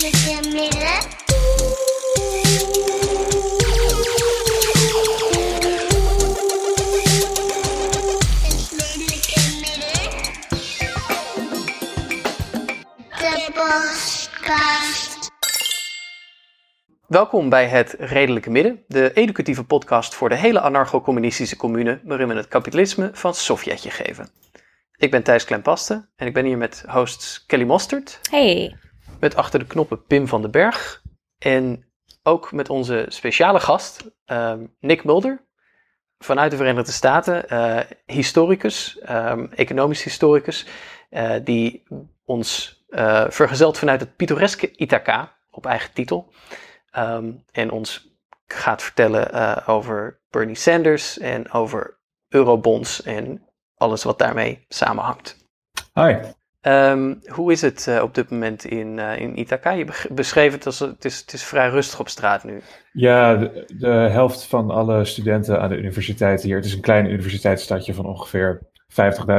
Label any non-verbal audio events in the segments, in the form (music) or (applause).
Welkom bij het Redelijke Midden, de educatieve podcast voor de hele anarcho-communistische commune, waarin we het kapitalisme van Sovjetje geven. Ik ben Thijs Klempaste en ik ben hier met hosts Kelly Mostert, Hey. Met achter de knoppen Pim van den Berg en ook met onze speciale gast ehm, Nick Mulder vanuit de Verenigde Staten, eh, historicus, ehm, economisch historicus, eh, die ons eh, vergezelt vanuit het pittoreske Ithaca op eigen titel. Ehm, en ons gaat vertellen over Bernie Sanders en over eurobonds en alles wat daarmee samenhangt. Hi. Ehm, hoe is het eh, op dit moment in, eh, in Ithaca? Je beschreef het als het is, het is vrij rustig op straat nu. Ja, de, helft van alle studenten aan de universiteit hier. Het is een klein universiteitsstadje van ongeveer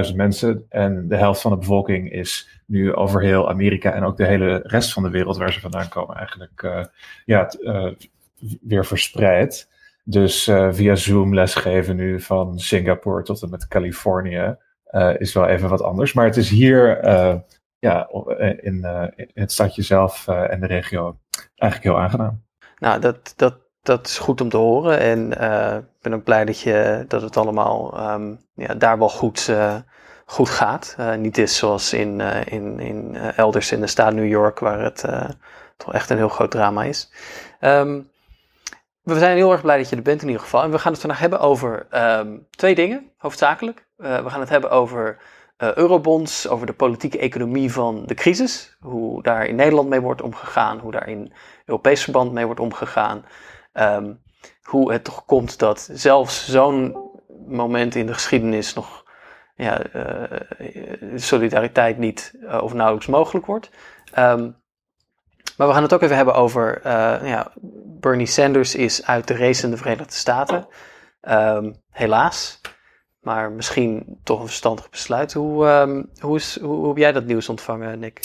50.000 mensen. En de helft van de bevolking is nu over heel Amerika en ook de hele rest van de wereld waar ze vandaan komen eigenlijk eh, ja, weer verspreid. Dus via Zoom lesgeven nu van Singapore tot en met Californië is wel even wat anders. Maar het is hier eh, ja, eh, in, eh, het stadje zelf eh, en de regio eigenlijk heel aangenaam. Nou, dat, dat, dat is goed om te horen. En eh, ik ben ook blij dat, je, dat het allemaal ehm, ja, daar wel goed, eh, goed gaat. Eh, niet is zoals in, eh, in, in eh, elders in de staat New York, waar het eh, toch echt een heel groot drama is. Ehm, we zijn heel erg blij dat je er bent in ieder geval. En we gaan het vandaag hebben over ehm, twee dingen, hoofdzakelijk. Eh, we gaan het hebben over eh, eurobonds, over de politieke economie van de crisis. Hoe daar in Nederland mee wordt omgegaan, hoe daar in Europees verband mee wordt omgegaan. Ehm, hoe het toch komt dat zelfs zo'n moment in de geschiedenis nog ja, eh, solidariteit niet of nauwelijks mogelijk wordt. Ehm, maar we gaan het ook even hebben over eh, ja, Bernie Sanders is uit de race in de Verenigde Staten. Ehm, helaas. Maar misschien toch een verstandig besluit. Hoe, ehm, hoe, hoe, heb jij dat nieuws ontvangen, Nick?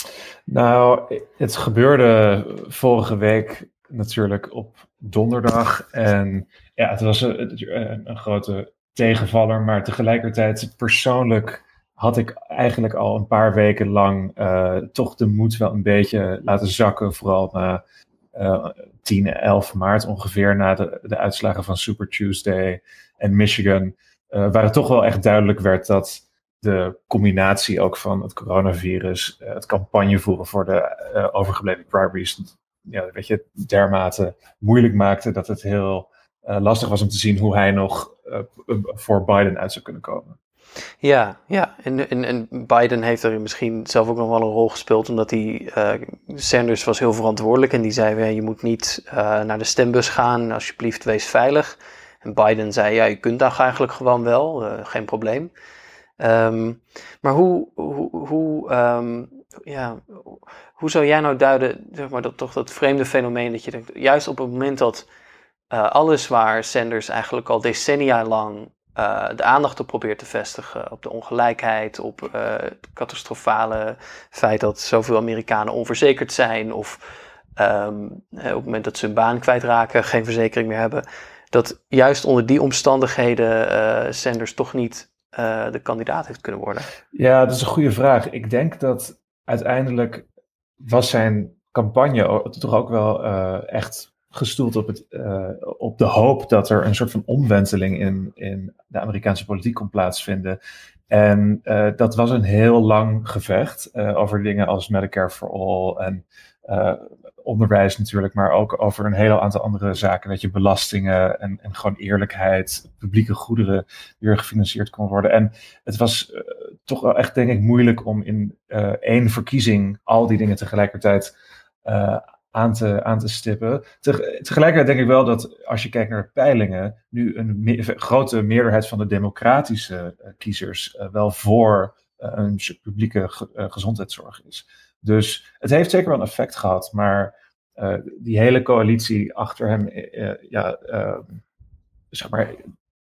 Nou, het gebeurde vorige week natuurlijk op donderdag. En ja, het was een, een grote tegenvaller. Maar tegelijkertijd, persoonlijk had ik eigenlijk al een paar weken lang eh, toch de moed wel een beetje laten zakken. Vooral na eh 10, 11 maart ongeveer, na de, uitslagen van Super Tuesday en Michigan. eh, waar het toch wel echt duidelijk werd dat de combinatie ook van het coronavirus, eh, het campagne voeren voor de overgebleven primaries, ja, weet je, dermate moeilijk maakte dat het heel lastig was om te zien hoe hij nog voor Biden uit zou kunnen komen. Ja, ja. En, en, en Biden heeft er misschien zelf ook nog wel een rol gespeeld, omdat hij, eh, Sanders was heel verantwoordelijk en die zei, je moet niet eh, naar de stembus gaan, alsjeblieft wees veilig. En Biden zei, ja, je kunt daar eigenlijk gewoon wel, eh, geen probleem. Ehm, maar hoe, hoe, hoe, ehm, ja, hoe zou jij nou duiden, zeg maar, dat, toch dat vreemde fenomeen dat je juist op het moment dat alles waar Sanders eigenlijk al decennia lang eh, de aandacht op probeert te vestigen, op de ongelijkheid, op eh, het catastrofale feit dat zoveel Amerikanen onverzekerd zijn, of ehm, eh, op het moment dat ze hun baan kwijtraken, geen verzekering meer hebben, dat juist onder die omstandigheden Sanders toch niet de kandidaat heeft kunnen worden. Ja, dat is een goede vraag. Ik denk dat uiteindelijk was zijn campagne toch ook wel echt gestoeld op, het, eh, op de hoop dat er een soort van omwenteling in, in de Amerikaanse politiek kon plaatsvinden. En eh, dat was een heel lang gevecht eh, over dingen als Medicare for All en onderwijs natuurlijk, maar ook over een heel aantal andere zaken. Weet je, belastingen en, en gewoon eerlijkheid, publieke goederen weer gefinancierd kon worden. En het was toch wel echt, denk ik, moeilijk om in één verkiezing al die dingen tegelijkertijd eh, aan, te, aan te stippen. Teg- tegelijkertijd denk ik wel dat als je kijkt naar peilingen, nu een grote meerderheid van de democratische eh, kiezers eh, wel voor eh, een publieke ge- gezondheidszorg is. Dus het heeft zeker wel een effect gehad, maar die hele coalitie achter hem, ja, eh, zeg maar,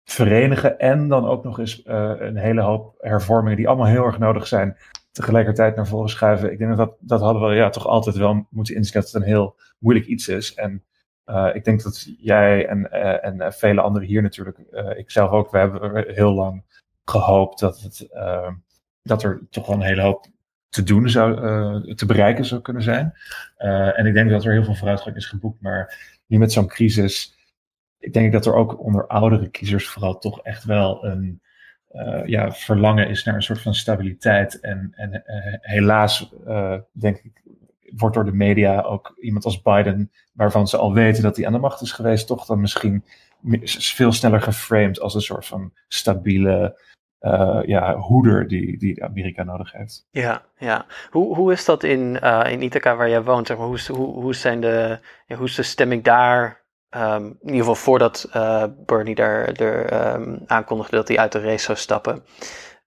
verenigen en dan ook nog eens een hele hoop hervormingen die allemaal heel erg nodig zijn tegelijkertijd naar voren schuiven. Ik denk dat dat hadden we ja, toch altijd wel moeten inzien dat het een heel moeilijk iets is. En uh, ik denk dat jij en, uh, en vele anderen hier natuurlijk, uh, ook, we hebben heel lang gehoopt dat, het, dat er toch wel een hele hoop te doen zou, te bereiken zou kunnen zijn. en ik denk dat er heel veel vooruitgang is geboekt, maar nu met zo'n crisis, ik denk dat er ook onder oudere kiezers vooral toch echt wel een ja, verlangen is naar een soort van stabiliteit. En, en helaas denk ik wordt door de media ook iemand als Biden, waarvan ze al weten dat hij aan de macht is geweest, toch dan misschien veel sneller geframed als een soort van stabiele ja, hoeder die, die Amerika nodig heeft. Ja, ja. Hoe, hoe is dat in, in Ithaca waar jij woont? Zeg maar, hoe, hoe, hoe, zijn de, hoe is de stemming daar? Um, in ieder geval voordat uh, Bernie daar er, um, aankondigde dat hij uit de race zou stappen.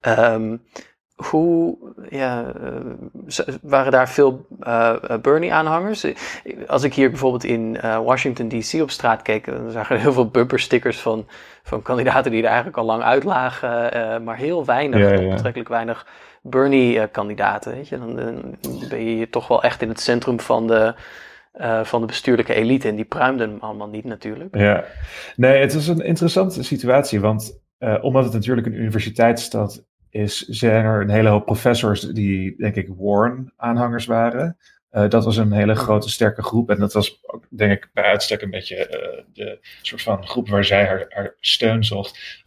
Um, hoe ja, uh, waren daar veel uh, Bernie-aanhangers? Als ik hier bijvoorbeeld in uh, Washington DC op straat keek, dan zagen er heel veel bumperstickers van, van kandidaten die er eigenlijk al lang uitlagen, maar heel weinig, ja, ja. betrekkelijk weinig Bernie-kandidaten. Weet je? Dan, dan, ben je toch wel echt in het centrum van de, van de bestuurlijke elite en die pruimden hem allemaal niet natuurlijk. Ja, nee, het is een interessante situatie, want omdat het natuurlijk een universiteitsstad is, zijn er een hele hoop professors die, denk ik, Warren-aanhangers waren. Uh, dat was een hele grote, sterke groep. En dat was ook, denk ik, bij uitstek een beetje de soort van groep waar zij haar, steun zocht.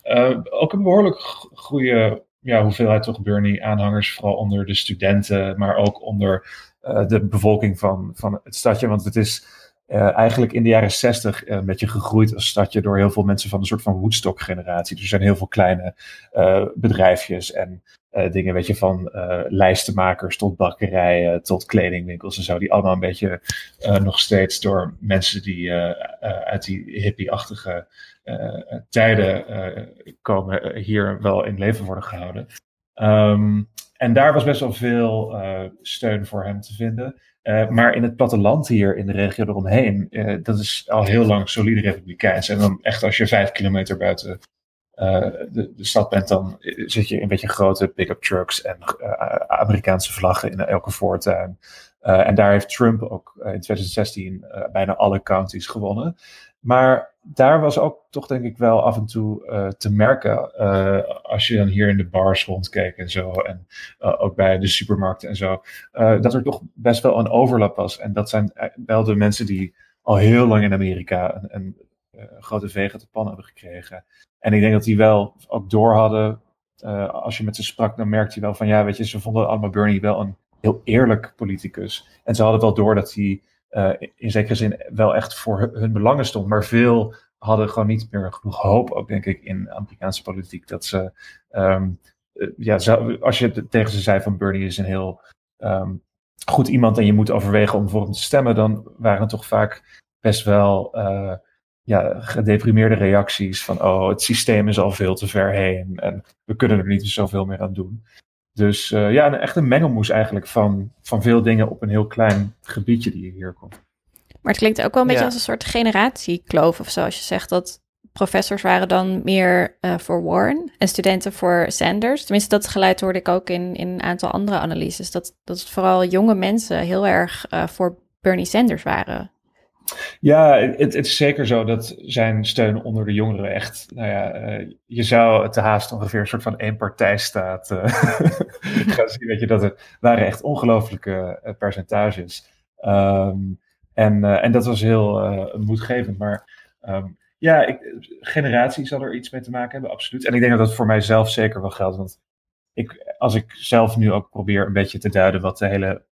Ook een behoorlijk goede ja, hoeveelheid toch Bernie-aanhangers, vooral onder de studenten, maar ook onder de bevolking van, van het stadje. Want het is uh, eigenlijk in de jaren zestig uh, een beetje gegroeid als stadje door heel veel mensen van een soort van Woodstock-generatie. Dus er zijn heel veel kleine bedrijfjes en dingen, weet je, van lijstenmakers tot bakkerijen tot kledingwinkels en zo, die allemaal een beetje nog steeds door mensen die uit die hippie-achtige tijden komen, hier wel in leven worden gehouden. Um, en daar was best wel veel steun voor hem te vinden. Uh, maar in het platteland hier in de regio eromheen, uh, dat is al heel lang solide republikeins. En dan echt als je vijf kilometer buiten de, de, stad bent, dan zit je een beetje grote pick-up trucks en Amerikaanse vlaggen in elke voortuin. en daar heeft Trump ook in 2016 bijna alle counties gewonnen. Maar daar was ook toch denk ik wel af en toe uh, te merken. Uh, als je dan hier in de bars rondkeek en zo. En uh, ook bij de supermarkten en zo. dat er toch best wel een overlap was. En dat zijn wel de mensen die al heel lang in Amerika een, een grote vegen te pan hebben gekregen. En ik denk dat die wel ook door hadden. als je met ze sprak, dan merkte je wel van ja, weet je, ze vonden allemaal Bernie wel een heel eerlijk politicus. En ze hadden wel door dat hij uh, in zekere zin wel echt voor hun belangen stond. Maar veel hadden gewoon niet meer genoeg hoop, ook denk ik, in Amerikaanse politiek. Dat ze, um, ja, als je tegen ze zei van Bernie is een heel um, goed iemand en je moet overwegen om voor hem te stemmen, dan waren toch vaak best wel uh, ja, gedeprimeerde reacties van oh, het systeem is al veel te ver heen en we kunnen er niet zoveel meer aan doen. Dus uh, ja, een, echt een mengelmoes eigenlijk van, van veel dingen op een heel klein gebiedje die hier komt. Maar het klinkt ook wel een beetje als een soort generatiekloof of zo. Als je zegt dat professors waren dan meer uh, voor Warren en studenten voor Sanders. Tenminste, dat geluid hoorde ik ook in, in een aantal andere analyses. Dat, dat vooral jonge mensen heel erg uh, voor Bernie Sanders waren. Ja, het, het, is zeker zo dat zijn steun onder de jongeren echt, nou ja, uh, je zou te haast ongeveer een soort van eenpartijstaat uh, (laughs) gaan zien. Weet je, dat het waren echt ongelooflijke uh, percentages. Um, en, en dat was heel moedgevend. Maar um, ja, ik, generatie zal er iets mee te maken hebben, absoluut. En ik denk dat dat voor mijzelf zeker wel geldt. Want ik, als ik zelf nu ook probeer een beetje te duiden wat de hele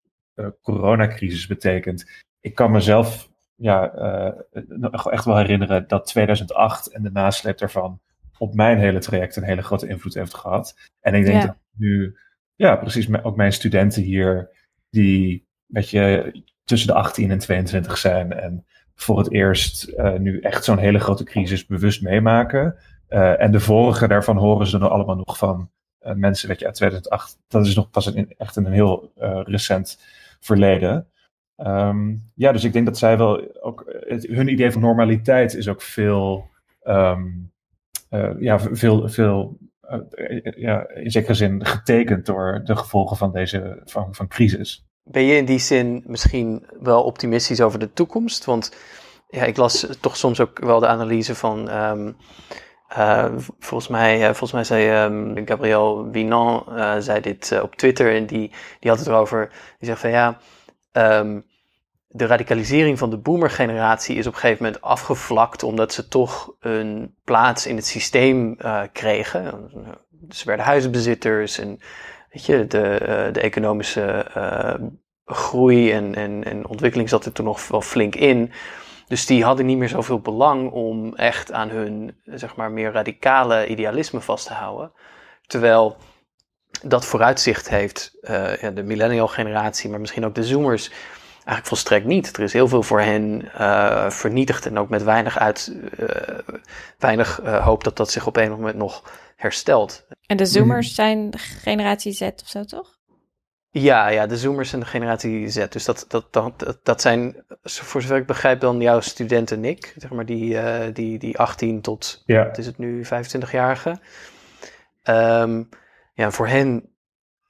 coronacrisis betekent. Ik kan mezelf ja, uh, echt wel herinneren dat 2008 en de nasleep daarvan op mijn hele traject een hele grote invloed heeft gehad. En ik denk dat nu, ja, precies, ook mijn studenten hier, die weet je, tussen de 18 en 22 zijn en voor het eerst uh, nu echt zo'n hele grote crisis bewust meemaken. Uh, en de vorige daarvan horen ze er allemaal nog van mensen, weet je, uit 2008. Dat is nog pas een, echt een heel recent verleden. Um, ja, dus ik denk dat zij wel ook. Het, hun idee van normaliteit is ook veel. Um, uh, ja, veel, veel ja, in zekere zin getekend door de gevolgen van deze van, van crisis. Ben je in die zin misschien wel optimistisch over de toekomst? Want ja, ik las toch soms ook wel de analyse van. Ehm, uh, volgens, mij, volgens mij zei Gabriel Binan uh, zei dit op Twitter en die, die had het erover. Die zegt van ja, um, de radicalisering van de boomergeneratie is op een gegeven moment afgevlakt omdat ze toch een plaats in het systeem kregen. Ze werden huizenbezitters en weet je, de, de economische groei en, en, en ontwikkeling zat er toen nog wel flink in. Dus die hadden niet meer zoveel belang om echt aan hun, zeg maar, meer radicale idealisme vast te houden. Terwijl dat vooruitzicht heeft uh, ja, de millennial generatie, maar misschien ook de zoomers, eigenlijk volstrekt niet. Er is heel veel voor hen uh, vernietigd en ook met weinig, uit, uh, weinig hoop dat dat zich op een moment nog herstelt. En de zoomers zijn generatie Z of zo, toch? Ja, ja, de Zoomers en de generatie Z. Dus dat, dat, dat, dat zijn, voor zover ik begrijp, dan jouw studenten Nick. Zeg maar die, uh, die, die 18 tot, ja. wat is het nu, 25-jarige. Um, ja, voor hen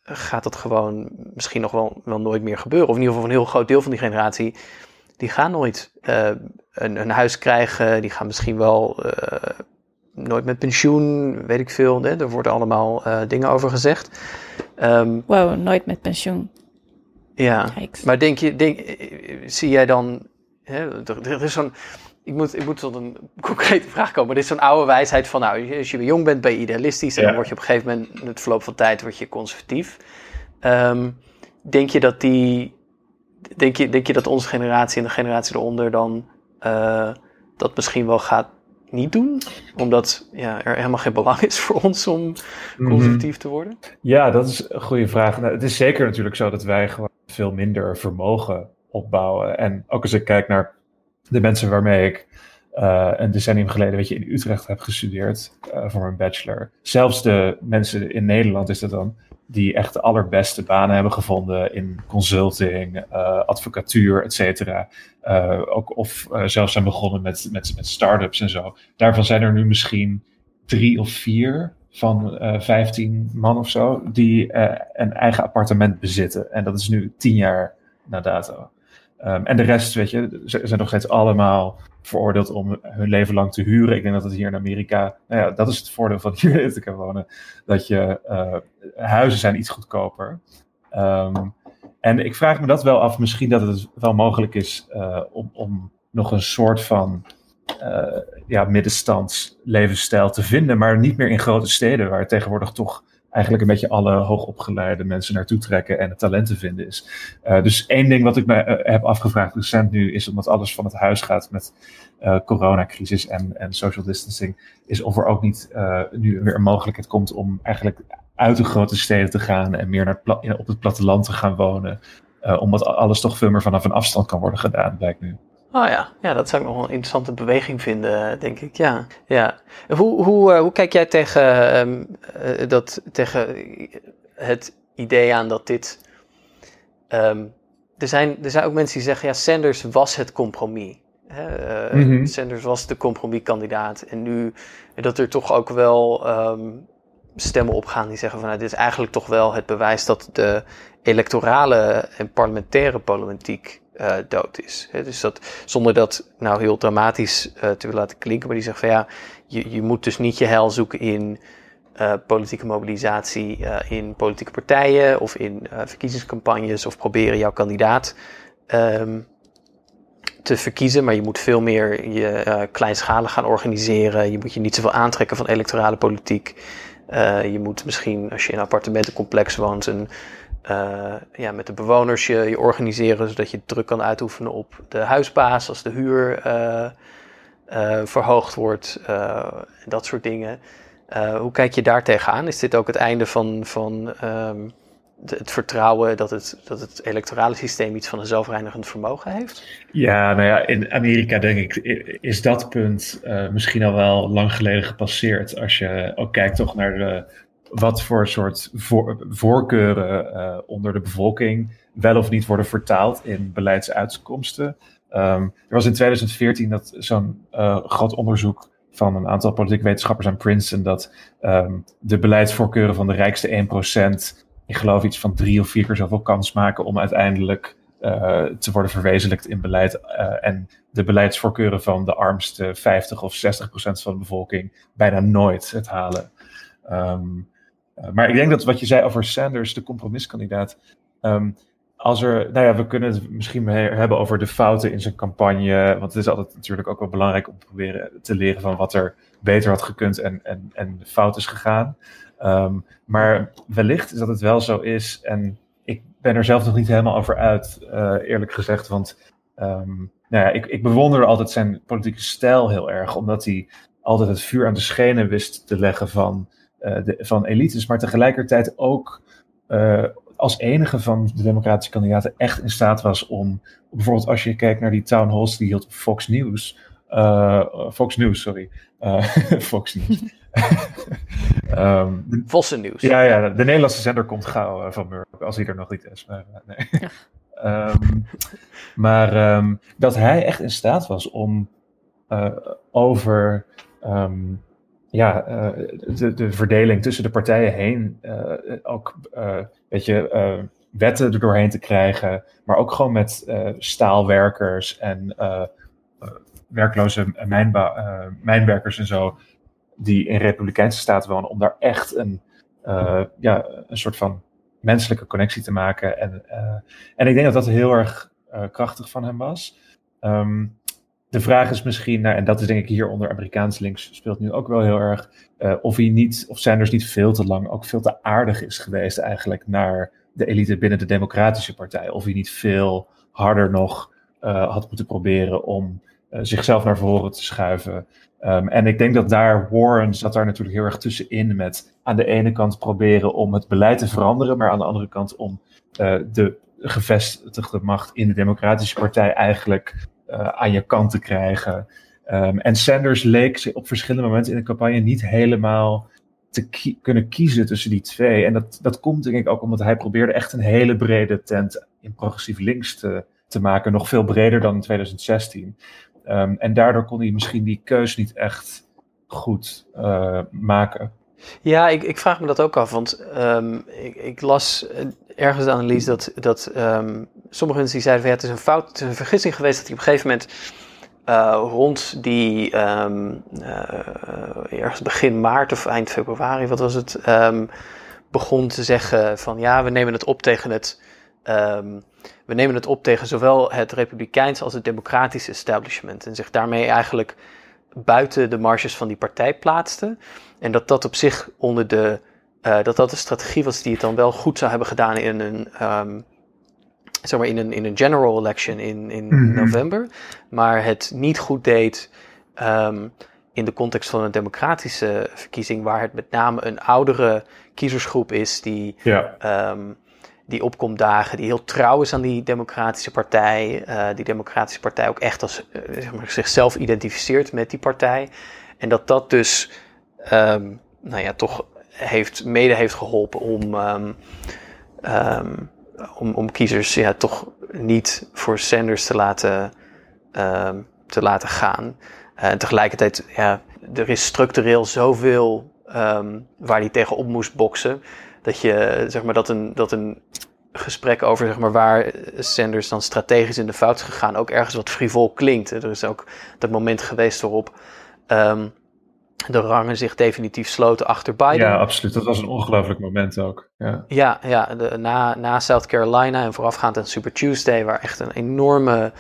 gaat dat gewoon misschien nog wel, wel nooit meer gebeuren. Of in ieder geval een heel groot deel van die generatie, die gaan nooit uh, een, een huis krijgen. Die gaan misschien wel uh, nooit met pensioen, weet ik veel. Hè? Er worden allemaal uh, dingen over gezegd. Um, wow, nooit met pensioen. Ja, maar denk je, denk, zie jij dan, hè, er, er is zo'n, ik moet, ik moet tot een concrete vraag komen. Maar dit is zo'n oude wijsheid van, nou, als je jong bent ben je idealistisch. En ja. dan word je op een gegeven moment, in het verloop van tijd, word je conservatief. Um, denk je dat die, denk je, denk je dat onze generatie en de generatie eronder dan, uh, dat misschien wel gaat niet doen? Omdat ja, er helemaal geen belang is voor ons om mhm. conservatief te worden? Ja, dat is een goede vraag. Nou, het is zeker natuurlijk zo dat wij gewoon veel minder vermogen opbouwen. En ook als ik kijk naar de mensen waarmee ik uh, een decennium geleden weet je, in Utrecht heb gestudeerd uh, voor mijn bachelor. Zelfs de mensen in Nederland is dat dan, die echt de allerbeste banen hebben gevonden in consulting, uh, advocatuur, et cetera. ook, of zelfs zijn begonnen met, met, met start-ups en zo. Daarvan zijn er nu misschien drie of vier van vijftien man of zo, die een eigen appartement bezitten. En dat is nu tien jaar na dato. Um, en de rest, weet je, ze zijn nog steeds allemaal veroordeeld om hun leven lang te huren. Ik denk dat het hier in Amerika, nou ja, dat is het voordeel van hier (laughs) te kunnen wonen, dat je uh, huizen zijn iets goedkoper. Um, en ik vraag me dat wel af, misschien dat het wel mogelijk is uh, om, om nog een soort van uh, ja, middenstands levensstijl te vinden, maar niet meer in grote steden, waar tegenwoordig toch eigenlijk een beetje alle hoogopgeleide mensen naartoe trekken en het talent te vinden is. Uh, dus één ding wat ik me uh, heb afgevraagd recent nu is, omdat alles van het huis gaat met uh, coronacrisis en, en social distancing, is of er ook niet nu weer een mogelijkheid komt om eigenlijk uit de grote steden te gaan en meer naar op het platteland te gaan wonen. omdat alles toch veel meer vanaf een afstand kan worden gedaan, blijkt nu. Oh ja, ja, dat zou ik nog wel een interessante beweging vinden, denk ik. Ja, ja. Hoe, hoe, uh, hoe kijk jij tegen, um, uh, dat, tegen het idee aan dat dit. Um, er, zijn, er zijn ook mensen die zeggen: ja, Sanders was het compromis. Hè? Uh, mm -hmm. Sanders was de compromiskandidaat. En nu dat er toch ook wel um, stemmen opgaan die zeggen: van nou, dit is eigenlijk toch wel het bewijs dat de electorale en parlementaire politiek uh, dood is. dus dat, zonder dat nou heel dramatisch uh, te willen laten klinken, maar die zegt van ja, je, je moet dus niet je heil zoeken in uh, politieke mobilisatie in politieke partijen of in verkiezingscampagnes of proberen jouw kandidaat um, te verkiezen, maar je moet veel meer je kleinschalig gaan organiseren. Je moet je niet zoveel aantrekken van electorale politiek. je moet misschien, als je in een appartementencomplex woont, een uh, ja, met de bewoners je, organiseren, zodat je druk kan uitoefenen op de huisbaas als de huur uh, uh, verhoogd wordt, dat soort dingen. hoe kijk je daar tegenaan? Is dit ook het einde van, van de, het vertrouwen dat het, dat het electorale systeem iets van een zelfreinigend vermogen heeft? Ja, nou ja, in Amerika denk ik is dat punt misschien al wel lang geleden gepasseerd. Als je ook kijkt toch naar de wat voor soort voor, voorkeuren uh, onder de bevolking wel of niet worden vertaald in beleidsuitkomsten. Um, er was in 2014 dat zo'n uh, groot onderzoek van een aantal politieke wetenschappers aan Princeton dat ehm, de beleidsvoorkeuren van de rijkste 1%, ik geloof iets van drie of vier keer zoveel kans maken om uiteindelijk uh, te worden verwezenlijkt in beleid. En de beleidsvoorkeuren van de armste 50 of 60 procent van de bevolking bijna nooit het halen. Uh, maar ik denk dat wat je zei over Sanders, de compromiskandidaat. Um, als er, nou ja, we kunnen het misschien hebben over de fouten in zijn campagne. Want het is altijd natuurlijk ook wel belangrijk om te proberen te leren van wat er beter had gekund en, en, en fout is gegaan. Um, maar wellicht is dat het wel zo is. En ik ben er zelf nog niet helemaal over uit, uh, eerlijk gezegd. Want um, nou ja, ik, ik bewonder altijd zijn politieke stijl heel erg. Omdat hij altijd het vuur aan de schenen wist te leggen van, de, van elites. Maar tegelijkertijd ook uh, als enige van de democratische kandidaten echt in staat was om, bijvoorbeeld als je kijkt naar die town halls die hield op Fox News, uh, Fox News, sorry, uh, (laughs) Fox News. um, (laughs) Vossen Nieuws. Ja, ja, de Nederlandse zender komt gauw uh, van Murk, als hij er nog niet is. Maar, nee. Um, (laughs) maar um, dat hij echt in staat was om over ja, uh, de, de verdeling tussen de partijen heen uh, ook uh, weet je, wetten er doorheen te krijgen, maar ook gewoon met staalwerkers en werkloze mijnwerkers en zo, die in Republikeinse staten wonen, om daar echt een, ja, een soort van menselijke connectie te maken. En, en ik denk dat dat heel erg krachtig van hem was. Um, de vraag is misschien, nou, en dat is denk ik hier onder Amerikaans links speelt nu ook wel heel erg, uh, of hij niet, of Sanders niet veel te lang ook veel te aardig is geweest eigenlijk naar de elite binnen de Democratische Partij. Of hij niet veel harder nog uh, had moeten proberen om uh, zichzelf naar voren te schuiven. Um, en ik denk dat daar Warren zat daar natuurlijk heel erg tussenin met aan de ene kant proberen om het beleid te veranderen, maar aan de andere kant om de gevestigde macht in de Democratische Partij eigenlijk aan je kant te krijgen. Um, en Sanders leek op verschillende momenten in de campagne niet helemaal te kunnen kiezen tussen die twee. En dat, dat komt denk ik ook omdat hij probeerde echt een hele brede tent in progressief links te, te maken. Nog veel breder dan in 2016. Um, en daardoor kon hij misschien die keus niet echt goed uh, maken. Ja, ik, ik, vraag me dat ook af. Want um, ik, ik, las ergens de analyse dat, dat um, sommige mensen die zeiden van het is een fout, een vergissing geweest dat hij op een gegeven moment uh, rond die um, uh, ergens begin maart of eind februari, wat was het, begon te zeggen van ja, we nemen het op tegen het, we nemen het op tegen zowel het republikeins als het democratische establishment en zich daarmee eigenlijk buiten de marges van die partij plaatste en dat dat op zich onder de uh, dat dat een strategie was die het dan wel goed zou hebben gedaan in een, um, zeg maar in een, in een general election in, in mm -hmm. november. Maar het niet goed deed um, in de context van een democratische verkiezing, waar het met name een oudere kiezersgroep is die, ja. um, die opkomt dagen, die heel trouw is aan die democratische partij. Uh, die democratische partij ook echt als, uh, zeg maar, zichzelf identificeert met die partij. En dat dat dus, um, nou ja, toch heeft, mede heeft geholpen om, um, um, om, om kiezers ja, toch niet voor Sanders te laten, te laten gaan. Uh, en tegelijkertijd, ja, er is structureel zoveel waar hij tegenop moest boksen. Dat, je, zeg maar, dat, een, dat een gesprek over zeg maar, waar Sanders dan strategisch in de fout is gegaan ook ergens wat frivol klinkt. Er is ook dat moment geweest waarop de rangen zich definitief sloten achter Biden. Ja, absoluut. Dat was een ongelooflijk moment ook. Ja, ja, ja de, na, na South Carolina en voorafgaand aan Super Tuesday, waar echt een enorme,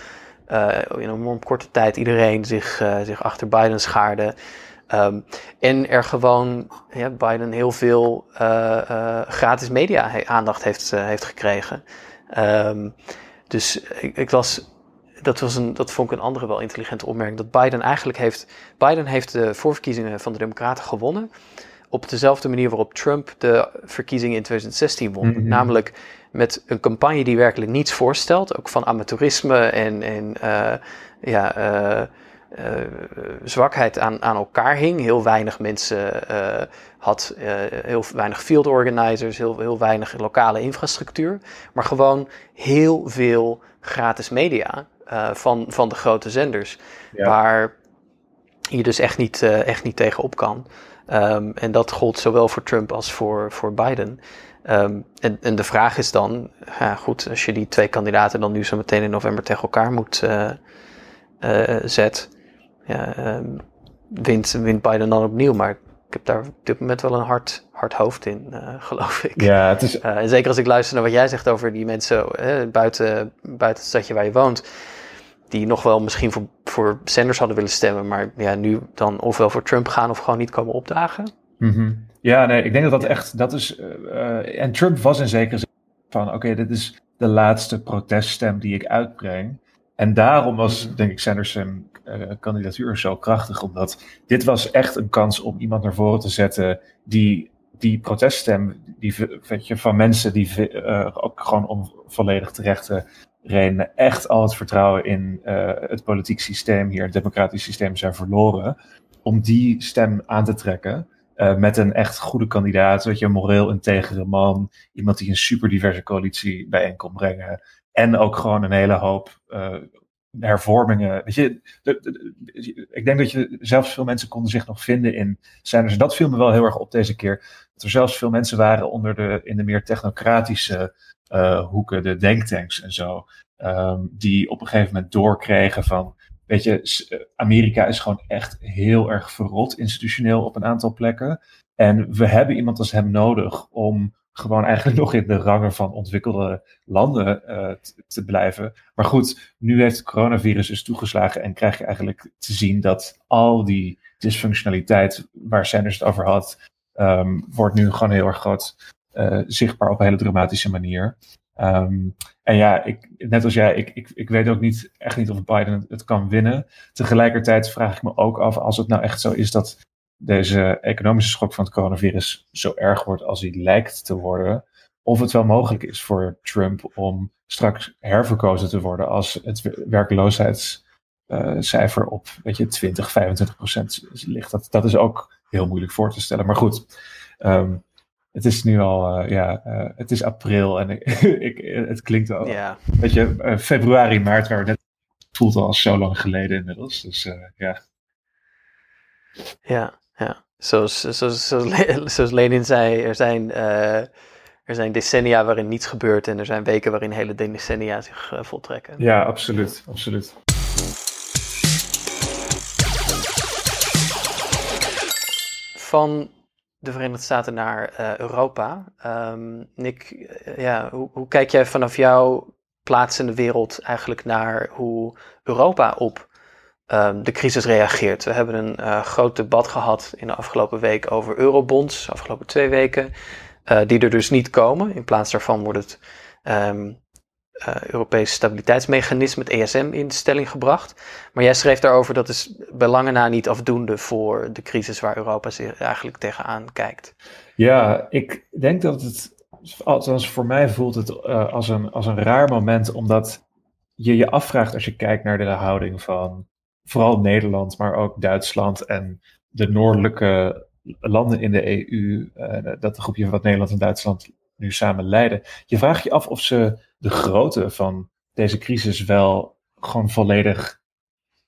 uh, in een enorm korte tijd iedereen zich, uh, zich achter Biden schaarde. Um, en er gewoon ja, Biden heel veel uh, gratis media aandacht heeft, heeft gekregen. Um, dus ik, ik las dat, was een, dat vond ik een andere wel intelligente opmerking. Dat Biden eigenlijk heeft. Biden heeft de voorverkiezingen van de Democraten gewonnen. Op dezelfde manier waarop Trump de verkiezingen in 2016 won. Mm -hmm. Namelijk met een campagne die werkelijk niets voorstelt. Ook van amateurisme en, en uh, ja, uh, uh, zwakheid aan, aan elkaar hing. Heel weinig mensen had, heel weinig field organizers, heel, heel weinig lokale infrastructuur. Maar gewoon heel veel gratis media uh, van, van de grote zenders. Ja. Waar je dus echt niet, uh, echt niet tegenop kan. Um, en dat gold zowel voor Trump als voor, voor Biden. Um, en, en, de vraag is dan, ja, goed, als je die twee kandidaten dan nu zo meteen in november tegen elkaar moet uh, uh, zet, ja, um, wint, wint Biden dan opnieuw. Maar ik heb daar op dit moment wel een hard, hard hoofd in, uh, (laughs) geloof ik. Ja, het is... en zeker als ik luister naar wat jij zegt over die mensen buiten, buiten het stadje waar je woont die nog wel misschien voor, voor Sanders hadden willen stemmen, maar ja, nu dan ofwel voor Trump gaan of gewoon niet komen opdagen. Mm Ja, nee, ik denk dat dat echt, dat is, uh, en Trump was in zekere zin van, oké, dit is de laatste proteststem die ik uitbreng. En daarom was, mhm. denk ik, Sanders zijn uh, kandidatuur zo krachtig, omdat dit was echt een kans om iemand naar voren te zetten die die proteststem die, weet je, van mensen die uh, ook gewoon om volledig terechte redenen echt al het vertrouwen in uh, het politiek systeem hier, het democratisch systeem, zijn verloren. Om die stem aan te trekken uh, met een echt goede kandidaat, weet je, een moreel integere man, iemand die een super diverse coalitie bijeen kon brengen. En ook gewoon een hele hoop uh, hervormingen. Weet je, ik denk dat je zelfs veel mensen konden zich nog vinden in Sanders. Dat viel me wel heel erg op deze keer. Dat er zelfs veel mensen waren onder de, in de meer technocratische hoeken, de denktanks en zo. Um, die op een gegeven moment doorkregen van. Weet je, eh, Amerika is gewoon echt heel erg verrot institutioneel op een aantal plekken. En we hebben iemand als hem nodig om gewoon eigenlijk (laughs) nog in de rangen van ontwikkelde landen uh, te blijven. Maar goed, nu heeft het coronavirus dus toegeslagen en krijg je eigenlijk te zien dat al die dysfunctionaliteit waar Sanders het over had, um, wordt nu gewoon heel erg groot zichtbaar op een hele dramatische manier. Um, en ja, ik, net als jij, ik, ik, ik weet ook niet, echt niet of Biden het kan winnen. Tegelijkertijd vraag ik me ook af, als het nou echt zo is dat deze economische schok van het coronavirus zo erg wordt als hij lijkt te worden, of het wel mogelijk is voor Trump om straks herverkozen te worden als het werkloosheidscijfer op weet je, 20, 25 procent ligt. Dat, dat is ook heel moeilijk voor te stellen. Maar goed, um, het is nu al, uh, ja, uh, het is april en ik, (laughs) het klinkt al, ja. weet je, uh, februari, maart, waar we net voelt al zo lang geleden inmiddels. Dus ja. Ja, ja. Zoals, zoals, zoals, zoals Lenin zei, er zijn, er zijn decennia waarin niets gebeurt en er zijn weken waarin hele decennia zich voltrekken. Ja, absoluut, absoluut. Van de Verenigde Staten naar uh, Europa. Um, Nick, uh, ja, hoe, hoe, kijk jij vanaf jouw plaats in de wereld eigenlijk naar hoe Europa op um, de crisis reageert? We hebben een uh, groot debat gehad in de afgelopen week over eurobonds, de afgelopen twee weken, die er dus niet komen. In plaats daarvan wordt het um, uh, Europees stabiliteitsmechanisme, het ESM, in stelling gebracht. Maar jij schreef daarover dat is bij lange na niet afdoende voor de crisis waar Europa zich eigenlijk tegenaan kijkt. Ja, ik denk dat het, althans voor mij voelt het uh, als, een, als een raar moment, omdat je je afvraagt als je kijkt naar de houding van vooral Nederland, maar ook Duitsland en de noordelijke landen in de EU, uh, dat groepje wat Nederland en Duitsland nu samen leiden. Je vraagt je af of ze de grootte van deze crisis wel gewoon volledig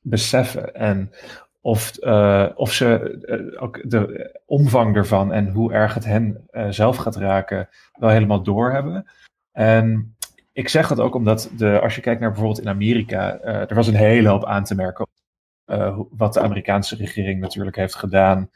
beseffen. En of, uh, of ze uh, ook de omvang ervan en hoe erg het hen uh, zelf gaat raken, wel helemaal doorhebben. En ik zeg dat ook omdat de, als je kijkt naar bijvoorbeeld in Amerika, er was een hele hoop aan te merken. wat de Amerikaanse regering natuurlijk heeft gedaan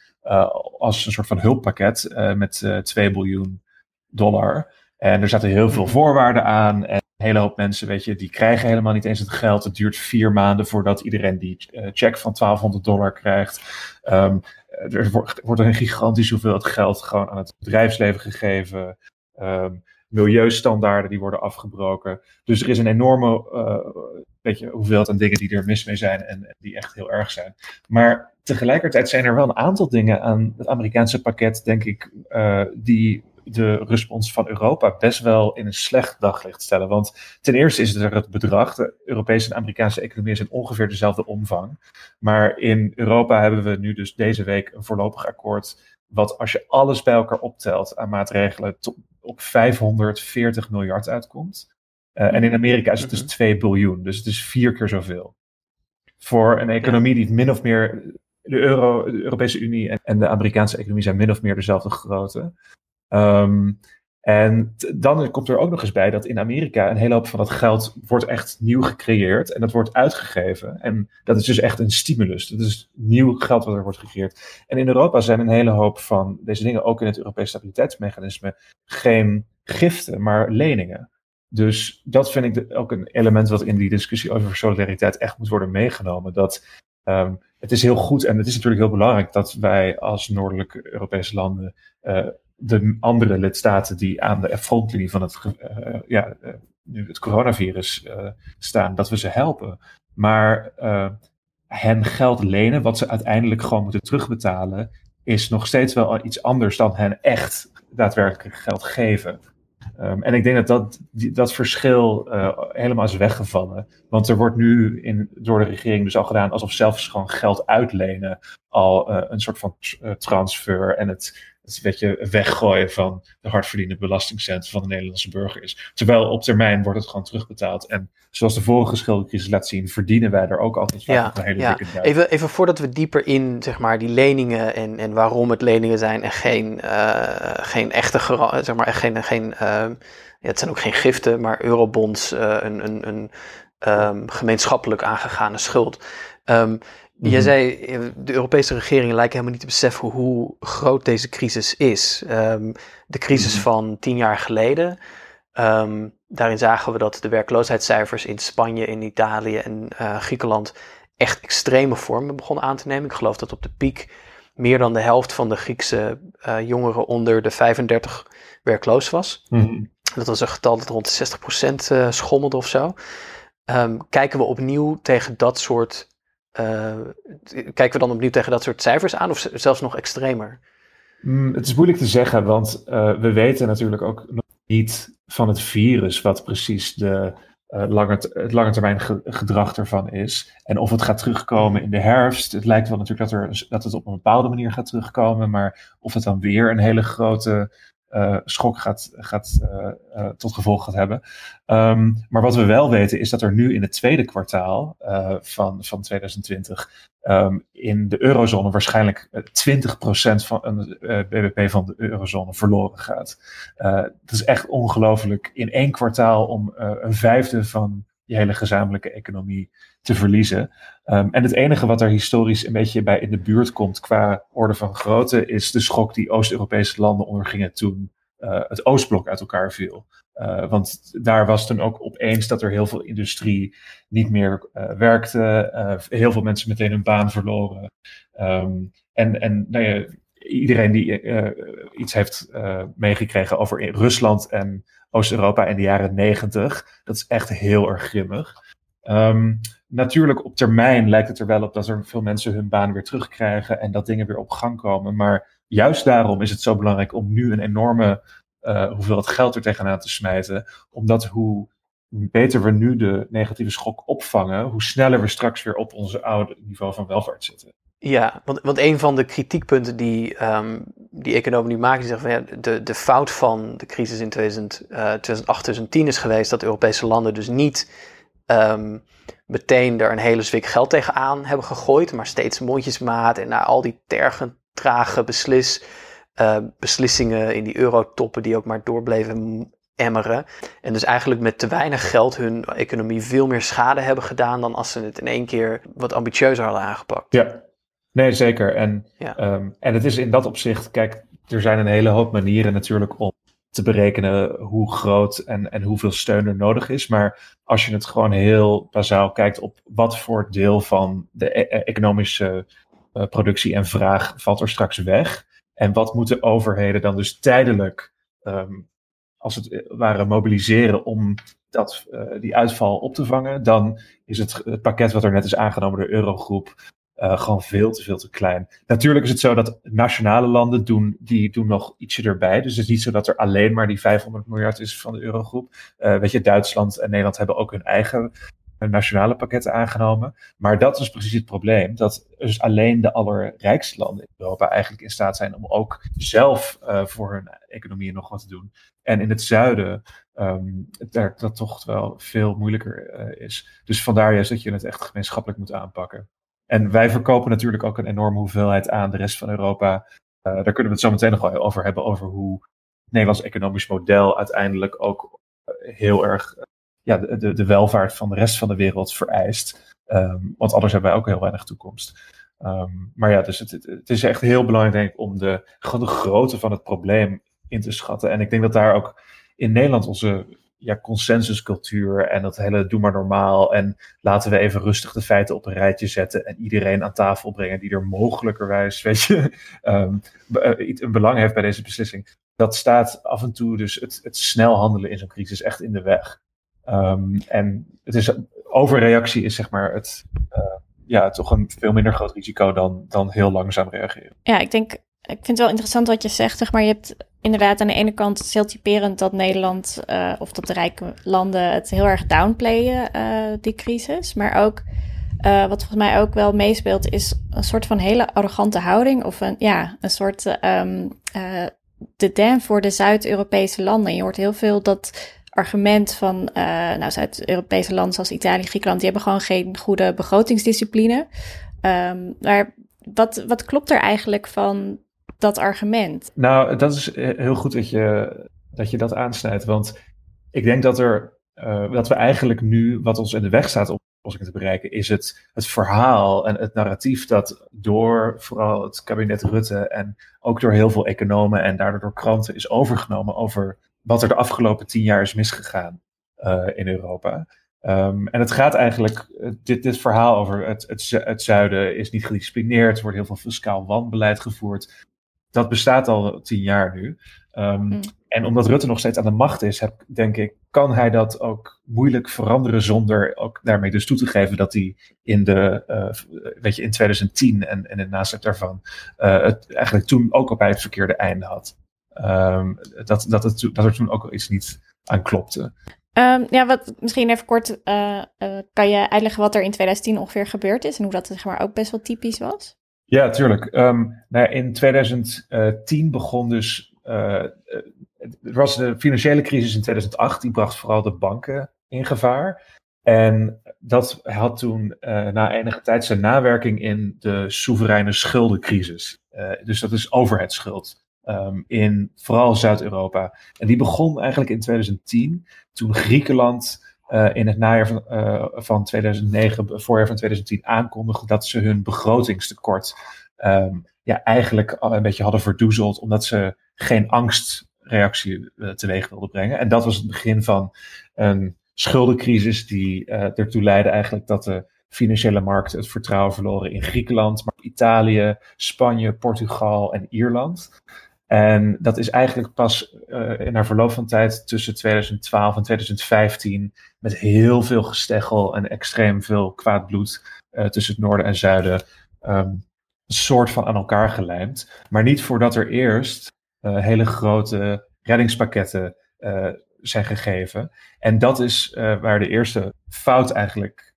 als een soort van hulppakket met 2 biljoen dollar. En er zaten heel veel voorwaarden aan. En een hele hoop mensen, weet je, die krijgen helemaal niet eens het geld. Het duurt vier maanden voordat iedereen die uh, check van 1200 dollar krijgt. Um, er wordt, er een gigantisch hoeveelheid geld gewoon aan het bedrijfsleven gegeven. Um, milieustandaarden die worden afgebroken. Dus er is een enorme uh, weet je, hoeveelheid aan dingen die er mis mee zijn en, die echt heel erg zijn. Maar tegelijkertijd zijn er wel een aantal dingen aan het Amerikaanse pakket, denk ik, uh, die de respons van Europa best wel in een slecht daglicht stellen. Want ten eerste is er het bedrag. De Europese en Amerikaanse economieën zijn ongeveer dezelfde omvang. Maar in Europa hebben we nu dus deze week een voorlopig akkoord. Wat als je alles bij elkaar optelt aan maatregelen op 540 miljard uitkomt. Uh, en in Amerika is het dus 2 mhm. biljoen. Dus het is vier keer zoveel. Voor een economie die min of meer de, euro, de Europese Unie en, de Amerikaanse economie zijn min of meer dezelfde grootte. Um, en dan komt er ook nog eens bij dat in Amerika een hele hoop van dat geld wordt echt nieuw gecreëerd en dat wordt uitgegeven. En dat is dus echt een stimulus. Dat is nieuw geld wat er wordt gecreëerd. En in Europa zijn een hele hoop van deze dingen, ook in het Europees stabiliteitsmechanisme, geen giften, maar leningen. Dus dat vind ik ook een element wat in die discussie over solidariteit echt moet worden meegenomen. Dat um, het is heel goed en het is natuurlijk heel belangrijk dat wij als noordelijke Europese landen uh, de andere lidstaten die aan de frontlinie van het, uh, ja, nu het coronavirus uh, staan, dat we ze helpen. Maar hen geld lenen, wat ze uiteindelijk gewoon moeten terugbetalen, is nog steeds wel iets anders dan hen echt daadwerkelijk geld geven. Um, en ik denk dat dat, dat verschil helemaal is weggevallen. Want er wordt nu in, door de regering dus al gedaan alsof zelfs gewoon geld uitlenen al een soort van transfer en het het een beetje weggooien van de hardverdiende belastingcent van de Nederlandse burger is. Terwijl op termijn wordt het gewoon terugbetaald. En zoals de vorige schuldencrisis laat zien, verdienen wij er ook altijd ja, een hele ja. dikke Even, even voordat we dieper in zeg maar, die leningen en, en waarom het leningen zijn en geen, uh, geen echte, zeg maar, geen, geen uh, ja, het zijn ook geen giften, maar eurobonds, uh, een, een, een um, gemeenschappelijk aangegane schuld. Um, Jij mhm. zei, eh, de Europese regeringen lijken helemaal niet te beseffen hoe groot deze crisis is. Um, de crisis mhm. van tien jaar geleden, um, daarin zagen we dat de werkloosheidscijfers in Spanje, in Italië en uh, Griekenland echt extreme vormen begonnen aan te nemen. Ik geloof dat op de piek meer dan de helft van de Griekse uh, jongeren onder de 35 werkloos was. Mm Dat was een getal dat rond de 60% uh, schommelde of zo. Um, kijken we opnieuw tegen dat soort uh, kijken we dan opnieuw tegen dat soort cijfers aan of zelfs nog extremer? Mm, het is moeilijk te zeggen, want uh, we weten natuurlijk ook nog niet van het virus wat precies de, uh, het lange termijn gedrag ervan is. En of het gaat terugkomen in de herfst. Het lijkt wel natuurlijk dat, er, dat het op een bepaalde manier gaat terugkomen, maar of het dan weer een hele grote uh, schok gaat, gaat, uh, uh, tot gevolg gaat hebben. Um, maar wat we wel weten is dat er nu in het tweede kwartaal van, van 2020 um, ehm, in de eurozone waarschijnlijk 20% van een BBP van de eurozone verloren gaat. dat is echt ongelooflijk in één kwartaal om een vijfde van je hele gezamenlijke economie te verliezen. Um, en het enige wat er historisch een beetje bij in de buurt komt qua orde van grootte, is de schok die Oost-Europese landen ondergingen toen uh, het Oostblok uit elkaar viel. Uh, want daar was toen ook opeens dat er heel veel industrie niet meer uh, werkte. heel veel mensen meteen hun baan verloren. Um, en en nou ja, iedereen die iets heeft meegekregen over Rusland en Oost-Europa in de jaren negentig, dat is echt heel erg grimmig. Um, natuurlijk, op termijn lijkt het er wel op dat er veel mensen hun baan weer terugkrijgen en dat dingen weer op gang komen. Maar juist daarom is het zo belangrijk om nu een enorme uh, hoeveelheid geld er tegenaan te smijten. Omdat hoe beter we nu de negatieve schok opvangen, hoe sneller we straks weer op onze oude niveau van welvaart zitten. Ja, want, want een van de kritiekpunten die, um, die economen nu maken, die zeggen van ja, de, de fout van de crisis in 2000, uh, 2008, 2010 is geweest dat Europese landen dus niet um, meteen er een hele zwik geld tegenaan hebben gegooid, maar steeds mondjesmaat en na al die tergen, trage beslis, uh, beslissingen in die eurotoppen die ook maar doorbleven emmeren. En dus eigenlijk met te weinig geld hun economie veel meer schade hebben gedaan dan als ze het in één keer wat ambitieuzer hadden aangepakt. Ja, nee zeker. En, ja. um, en het is in dat opzicht, kijk, er zijn een hele hoop manieren natuurlijk om te berekenen hoe groot en, en hoeveel steun er nodig is. Maar als je het gewoon heel bazaal kijkt op wat voor deel van de e-, e economische uh, productie en vraag valt er straks weg. En wat moeten overheden dan dus tijdelijk, um, als het ware, mobiliseren om dat, uh, die uitval op te vangen, dan is het, het pakket wat er net is aangenomen door Eurogroep uh, gewoon veel te veel te klein. Natuurlijk is het zo dat nationale landen doen, die doen nog ietsje erbij. Dus het is niet zo dat er alleen maar die 500 miljard is van de eurogroep. Uh, weet je, Duitsland en Nederland hebben ook hun eigen eh, nationale pakketten aangenomen. Maar dat is precies het probleem. Dat dus alleen de allerrijkste landen in Europa eigenlijk in staat zijn om ook zelf voor hun economieën nog wat te doen. En in het zuiden daar, dat toch wel veel moeilijker is. Dus vandaar juist dat je het echt gemeenschappelijk moet aanpakken. En wij verkopen natuurlijk ook een enorme hoeveelheid aan de rest van Europa. daar kunnen we het zo meteen nog wel over hebben, over hoe het Nederlands economisch model uiteindelijk ook heel erg ja, de, de, welvaart van de rest van de wereld vereist. Ehm, want anders hebben wij ook heel weinig toekomst. Ehm, maar ja, dus het, het, is echt heel belangrijk om de, de grootte van het probleem in te schatten. En ik denk dat daar ook in Nederland onze ja, consensuscultuur en dat hele doe maar normaal en laten we even rustig de feiten op een rijtje zetten en iedereen aan tafel brengen die er mogelijkerwijs, (laughs) weet je, um, een belang heeft bij deze beslissing. Dat staat af en toe dus het, het snel handelen in zo'n crisis echt in de weg. Um, en het is, overreactie is zeg maar het, uh, ja, toch een veel minder groot risico dan, dan heel langzaam reageren. Ja, ik denk, ik vind het wel interessant wat je zegt, zeg maar. Je hebt inderdaad aan de ene kant het heel typerend dat Nederland uh, of dat de rijke landen het heel erg downplayen, uh, die crisis. Maar ook, uh, wat volgens mij ook wel meespeelt, is een soort van hele arrogante houding. Of een, ja, een soort um, de den voor de Zuid-Europese landen. Je hoort heel veel dat argument van nou, Zuid-Europese landen zoals Italië, Griekenland, die hebben gewoon geen goede begrotingsdiscipline. Um, maar wat, wat klopt er eigenlijk van dat argument? Nou, dat is heel goed dat je dat, je dat aansnijdt. Want ik denk dat, er, uh, dat we eigenlijk nu, wat ons in de weg staat om oplossingen te bereiken, is het, het verhaal en het narratief dat door vooral het kabinet Rutte en ook door heel veel economen en daardoor door kranten is overgenomen over wat er de afgelopen tien jaar is misgegaan uh, in Europa. Um, en het gaat eigenlijk, dit, dit verhaal over het, het, het zuiden is niet gedisciplineerd, er wordt heel veel fiscaal wanbeleid gevoerd. Dat bestaat al tien jaar nu. Um, mm. En omdat Rutte nog steeds aan de macht is, heb, denk ik, kan hij dat ook moeilijk veranderen zonder ook daarmee dus toe te geven dat hij in de, uh, weet je, in 2010 en, en in de nasleep daarvan uh, het eigenlijk toen ook al bij het verkeerde einde had. Um, dat, dat, het, dat er toen ook al iets niet aan klopte. Um, ja, wat misschien even kort, uh, uh, kan je uitleggen wat er in 2010 ongeveer gebeurd is en hoe dat zeg maar ook best wel typisch was? Ja, tuurlijk. Um, nou, in 2010 begon dus, er was de financiële crisis in 2008, die bracht vooral de banken in gevaar. En dat had toen na enige tijd zijn nawerking in de soevereine schuldencrisis. dus dat is overheidsschuld um, in vooral Zuid-Europa. En die begon eigenlijk in 2010, toen Griekenland uh, in het najaar van, uh, van 2009, voorjaar van 2010, aankondigde dat ze hun begrotingstekort um, ja, eigenlijk al een beetje hadden verdoezeld, omdat ze geen angstreactie uh, teweeg wilden brengen. En dat was het begin van een schuldencrisis die ertoe leidde eigenlijk dat de financiële markten het vertrouwen verloren in Griekenland, maar Italië, Spanje, Portugal en Ierland. En dat is eigenlijk pas uh, in haar verloop van tijd tussen 2012 en 2015 met heel veel gesteggel en extreem veel kwaad bloed uh, tussen het noorden en zuiden um, een soort van aan elkaar gelijmd. Maar niet voordat er eerst uh, hele grote reddingspakketten zijn gegeven. En dat is waar de eerste fout eigenlijk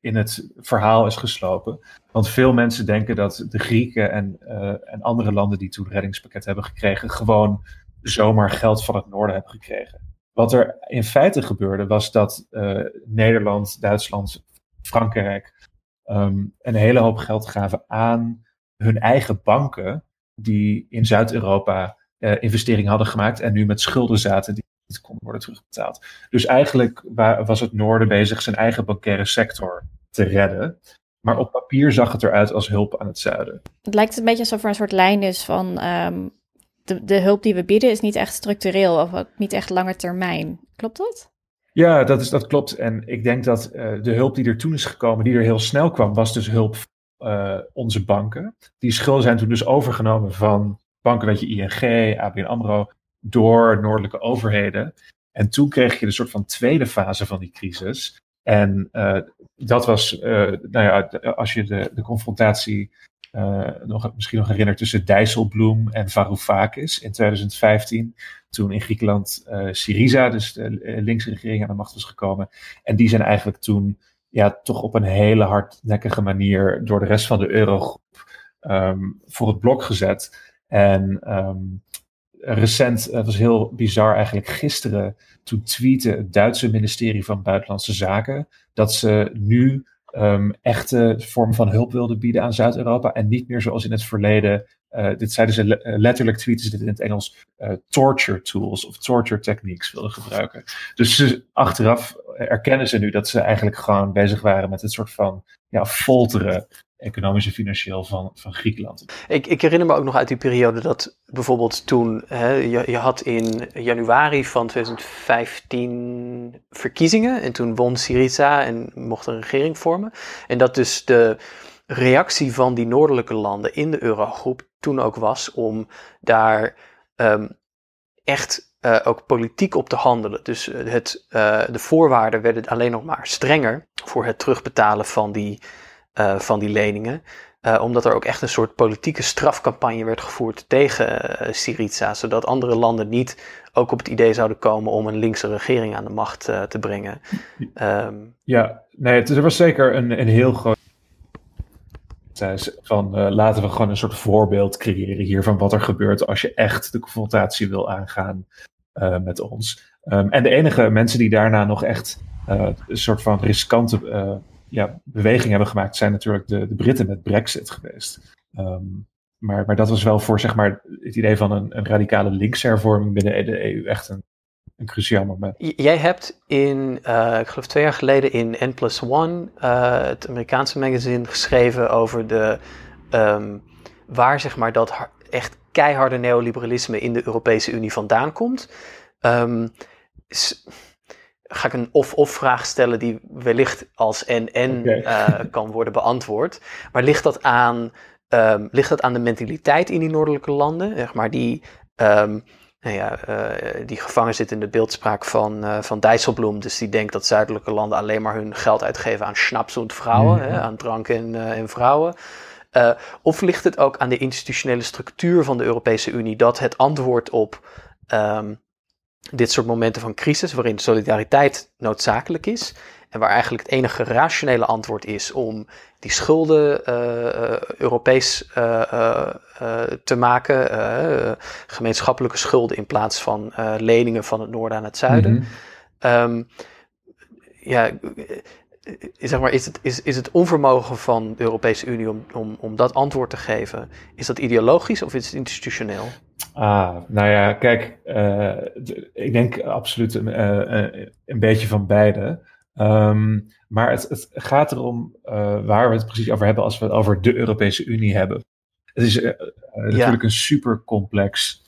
in het verhaal is geslopen. Want veel mensen denken dat de Grieken en, en andere landen die toen reddingspakket hebben gekregen, gewoon zomaar geld van het noorden hebben gekregen. Wat er in feite gebeurde, was dat uh, Nederland, Duitsland, Frankrijk um, een hele hoop geld gaven aan hun eigen banken, die in Zuid-Europa investeringen hadden gemaakt en nu met schulden zaten die niet konden worden terugbetaald. Dus eigenlijk was het Noorden bezig zijn eigen bankaire sector te redden. Maar op papier zag het eruit als hulp aan het zuiden. Het lijkt een beetje alsof er een soort lijn is van um, de, de hulp die we bieden is niet echt structureel of ook niet echt lange termijn. Klopt dat? Ja, dat, is, dat klopt. En ik denk dat uh, de hulp die er toen is gekomen, die er heel snel kwam, was dus hulp uh, onze banken. Die schulden zijn toen dus overgenomen van banken, weet je, ING, ABN AMRO, door noordelijke overheden. En toen kreeg je de soort van tweede fase van die crisis. En uh, dat was, nou ja, als je de, de confrontatie uh, nog, misschien nog herinnert tussen Dijsselbloem en Varoufakis in 2015. Toen in Griekenland Syriza, dus de linkse regering, aan de macht was gekomen. En die zijn eigenlijk toen ja, toch op een hele hardnekkige manier door de rest van de eurogroep um, voor het blok gezet. En um, recent, het was heel bizar eigenlijk, gisteren toen tweette het Duitse ministerie van Buitenlandse Zaken dat ze nu um, echte vorm van hulp wilden bieden aan Zuid-Europa. En niet meer zoals in het verleden. Uh, dit zeiden ze le letterlijk, tweeten dit in het Engels, uh, torture tools of torture techniques wilden gebruiken. Dus ze, achteraf erkennen ze nu dat ze eigenlijk gewoon bezig waren met het soort van ja, folteren economisch en financieel van, van Griekenland. Ik, ik herinner me ook nog uit die periode dat bijvoorbeeld toen, hè, je, je had in januari van 2015 verkiezingen en toen won Syriza en mocht een regering vormen. En dat dus de reactie van die noordelijke landen in de eurogroep toen ook was om daar um, echt uh, ook politiek op te handelen. Dus het, uh, de voorwaarden werden alleen nog maar strenger voor het terugbetalen van die uh, van die leningen. Uh, omdat er ook echt een soort politieke strafcampagne werd gevoerd tegen uh, Syriza. Zodat andere landen niet ook op het idee zouden komen om een linkse regering aan de macht te brengen. Um, ja, nee, het, er was zeker een, een heel groot. Van laten we gewoon een soort voorbeeld creëren hier van wat er gebeurt als je echt de confrontatie wil aangaan met ons. Um, en de enige mensen die daarna nog echt een soort van riskante ja, beweging hebben gemaakt, zijn natuurlijk de, de Britten met Brexit geweest. Um, maar, maar dat was wel voor zeg maar, het idee van een, een radicale linkshervorming binnen de EU echt een, een cruciaal moment. Jij hebt in, uh, ik geloof twee jaar geleden in N plus One, uh, het Amerikaanse magazine, geschreven over de, um, waar zeg maar dat echt keiharde neoliberalisme in de Europese Unie vandaan komt. Um, ga ik een of-of vraag stellen die wellicht als en-en okay. uh, kan worden beantwoord. Maar ligt dat aan, um, ligt dat aan de mentaliteit in die noordelijke landen? Zeg maar die, um, nou ja, uh, die gevangen zit in de beeldspraak van, uh, van Dijsselbloem. Dus die denkt dat zuidelijke landen alleen maar hun geld uitgeven aan schnapsend vrouwen, mm-hmm. hè, aan drank en, en vrouwen. of ligt het ook aan de institutionele structuur van de Europese Unie dat het antwoord op um, dit soort momenten van crisis, waarin solidariteit noodzakelijk is. En waar eigenlijk het enige rationele antwoord is om die schulden uh, Europees uh, te maken. gemeenschappelijke schulden in plaats van leningen van het noorden aan het zuiden. Mm -hmm. um, ja, zeg maar, is, het, is, is het onvermogen van de Europese Unie om, om, om dat antwoord te geven, is dat ideologisch of is het institutioneel? Ah, nou ja, kijk, uh, ik denk absoluut een, uh, een beetje van beide. Um, maar het, het, gaat erom uh, waar we het precies over hebben als we het over de Europese Unie hebben. Het is natuurlijk een super complex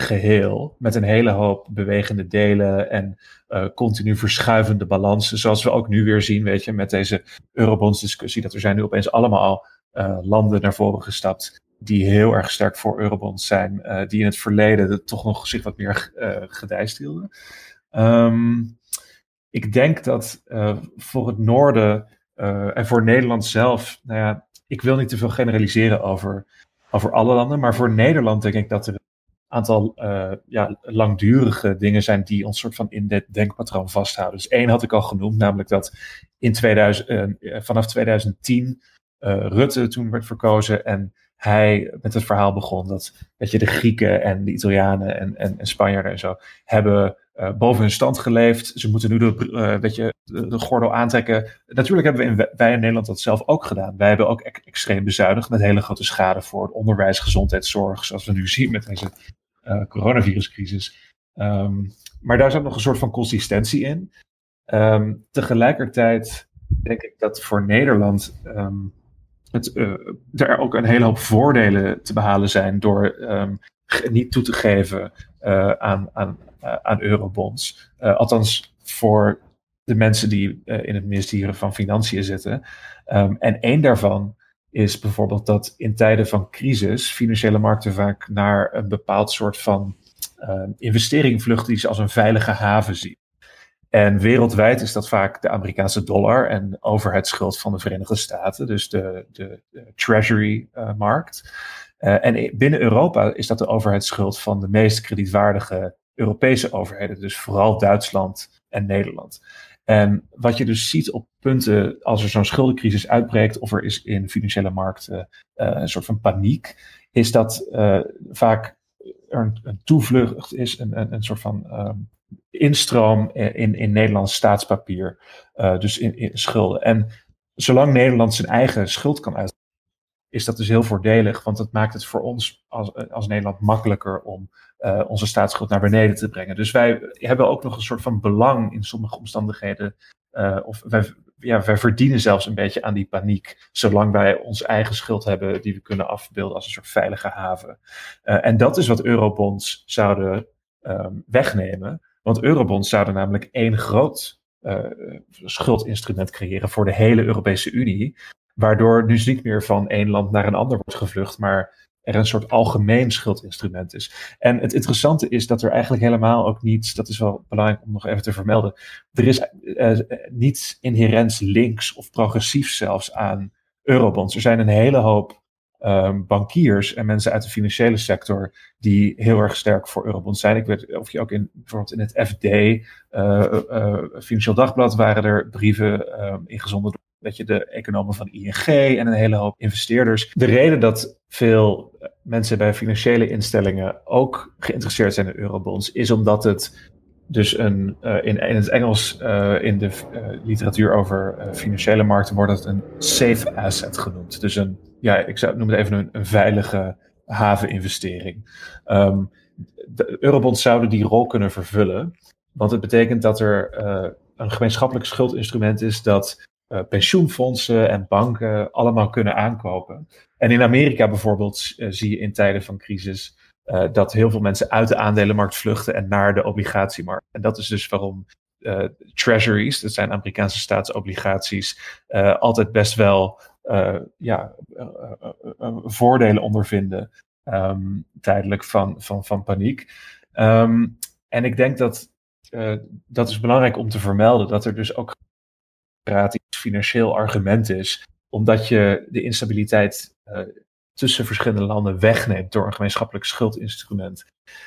geheel met een hele hoop bewegende delen en uh, continu verschuivende balansen, zoals we ook nu weer zien, weet je, met deze Eurobonds discussie, dat er zijn nu opeens allemaal uh, landen naar voren gestapt die heel erg sterk voor Eurobonds zijn, uh, die in het verleden toch nog zich wat meer gedijst hielden. Um, ik denk dat voor het noorden en voor Nederland zelf, nou ja, ik wil niet te veel generaliseren over, over alle landen, maar voor Nederland denk ik dat er aantal uh, ja, langdurige dingen zijn die ons soort van in dit denkpatroon vasthouden. Dus één had ik al genoemd, namelijk dat in 2000, uh, eh, vanaf 2010 uh, eh, Rutte toen werd verkozen en hij met het verhaal begon dat weet je, de Grieken en de Italianen en, en, en Spanjaarden en zo hebben boven hun stand geleefd. Ze moeten nu de, uh, je, de, de, gordel aantrekken. Natuurlijk hebben we in, wij in Nederland dat zelf ook gedaan. Wij hebben ook e extreem bezuinigd met hele grote schade voor het onderwijs, gezondheidszorg, zoals we nu zien met deze coronaviruscrisis. Um, maar daar zit nog een soort van consistentie in. Um, tegelijkertijd denk ik dat voor Nederland um, het, uh, er ook een hele hoop voordelen te behalen zijn door niet toe te geven uh, aan, aan, aan eurobonds. althans voor de mensen die in het ministerie van Financiën zitten. en één daarvan is bijvoorbeeld dat in tijden van crisis financiële markten vaak naar een bepaald soort van uh, investering vluchten die ze als een veilige haven zien. En wereldwijd is dat vaak de Amerikaanse dollar en overheidsschuld van de Verenigde Staten, dus de, de, de Treasury-markt. Uh, uh, en binnen Europa is dat de overheidsschuld van de meest kredietwaardige Europese overheden, dus vooral Duitsland en Nederland. En wat je dus ziet op punten als er zo'n schuldencrisis uitbreekt of er is in financiële markten uh, een soort van paniek, is dat uh, vaak er een, een, toevlucht is, een, een, een soort van um, instroom in, in Nederlands staatspapier, dus in, in, schulden. En zolang Nederland zijn eigen schuld kan uit, is dat dus heel voordelig, want dat maakt het voor ons als, als Nederland makkelijker om uh, onze staatsschuld naar beneden te brengen. Dus wij hebben ook nog een soort van belang in sommige omstandigheden. Uh, of wij, ja, wij verdienen zelfs een beetje aan die paniek, zolang wij onze eigen schuld hebben die we kunnen afbeelden als een soort veilige haven. Uh, en dat is wat eurobonds zouden um, wegnemen. Want eurobonds zouden namelijk één groot schuldinstrument creëren voor de hele Europese Unie. Waardoor dus niet meer van één land naar een ander wordt gevlucht, maar er een soort algemeen schuldinstrument is. En het interessante is dat er eigenlijk helemaal ook niets, dat is wel belangrijk om nog even te vermelden, er is uh, niets inherents links of progressief zelfs aan eurobonds. Er zijn een hele hoop um, bankiers en mensen uit de financiële sector die heel erg sterk voor eurobonds zijn. Ik weet of je ook in bijvoorbeeld in het FD, uh, Financieel Dagblad, waren er brieven um, ingezonden weet je, de economen van ING en een hele hoop investeerders. De reden dat veel mensen bij financiële instellingen ook geïnteresseerd zijn in eurobonds, is omdat het dus een, uh, in, in het Engels, uh, in de literatuur over financiële markten, wordt het een safe asset genoemd. Dus een, ja, ik zou noem het even een, een veilige haveninvestering. Um, de eurobonds zouden die rol kunnen vervullen, want het betekent dat er een gemeenschappelijk schuldinstrument is dat uh, pensioenfondsen en banken allemaal kunnen aankopen. En in Amerika bijvoorbeeld uh, zie je in tijden van crisis uh, dat heel veel mensen uit de aandelenmarkt vluchten en naar de obligatiemarkt. En dat is dus waarom treasuries, dat zijn Amerikaanse staatsobligaties, altijd best wel ja, voordelen ondervinden um, tijdelijk van, van, van paniek. Um, en ik denk dat dat is belangrijk om te vermelden, dat er dus ook financieel argument is, omdat je de instabiliteit uh, tussen verschillende landen wegneemt door een gemeenschappelijk schuldinstrument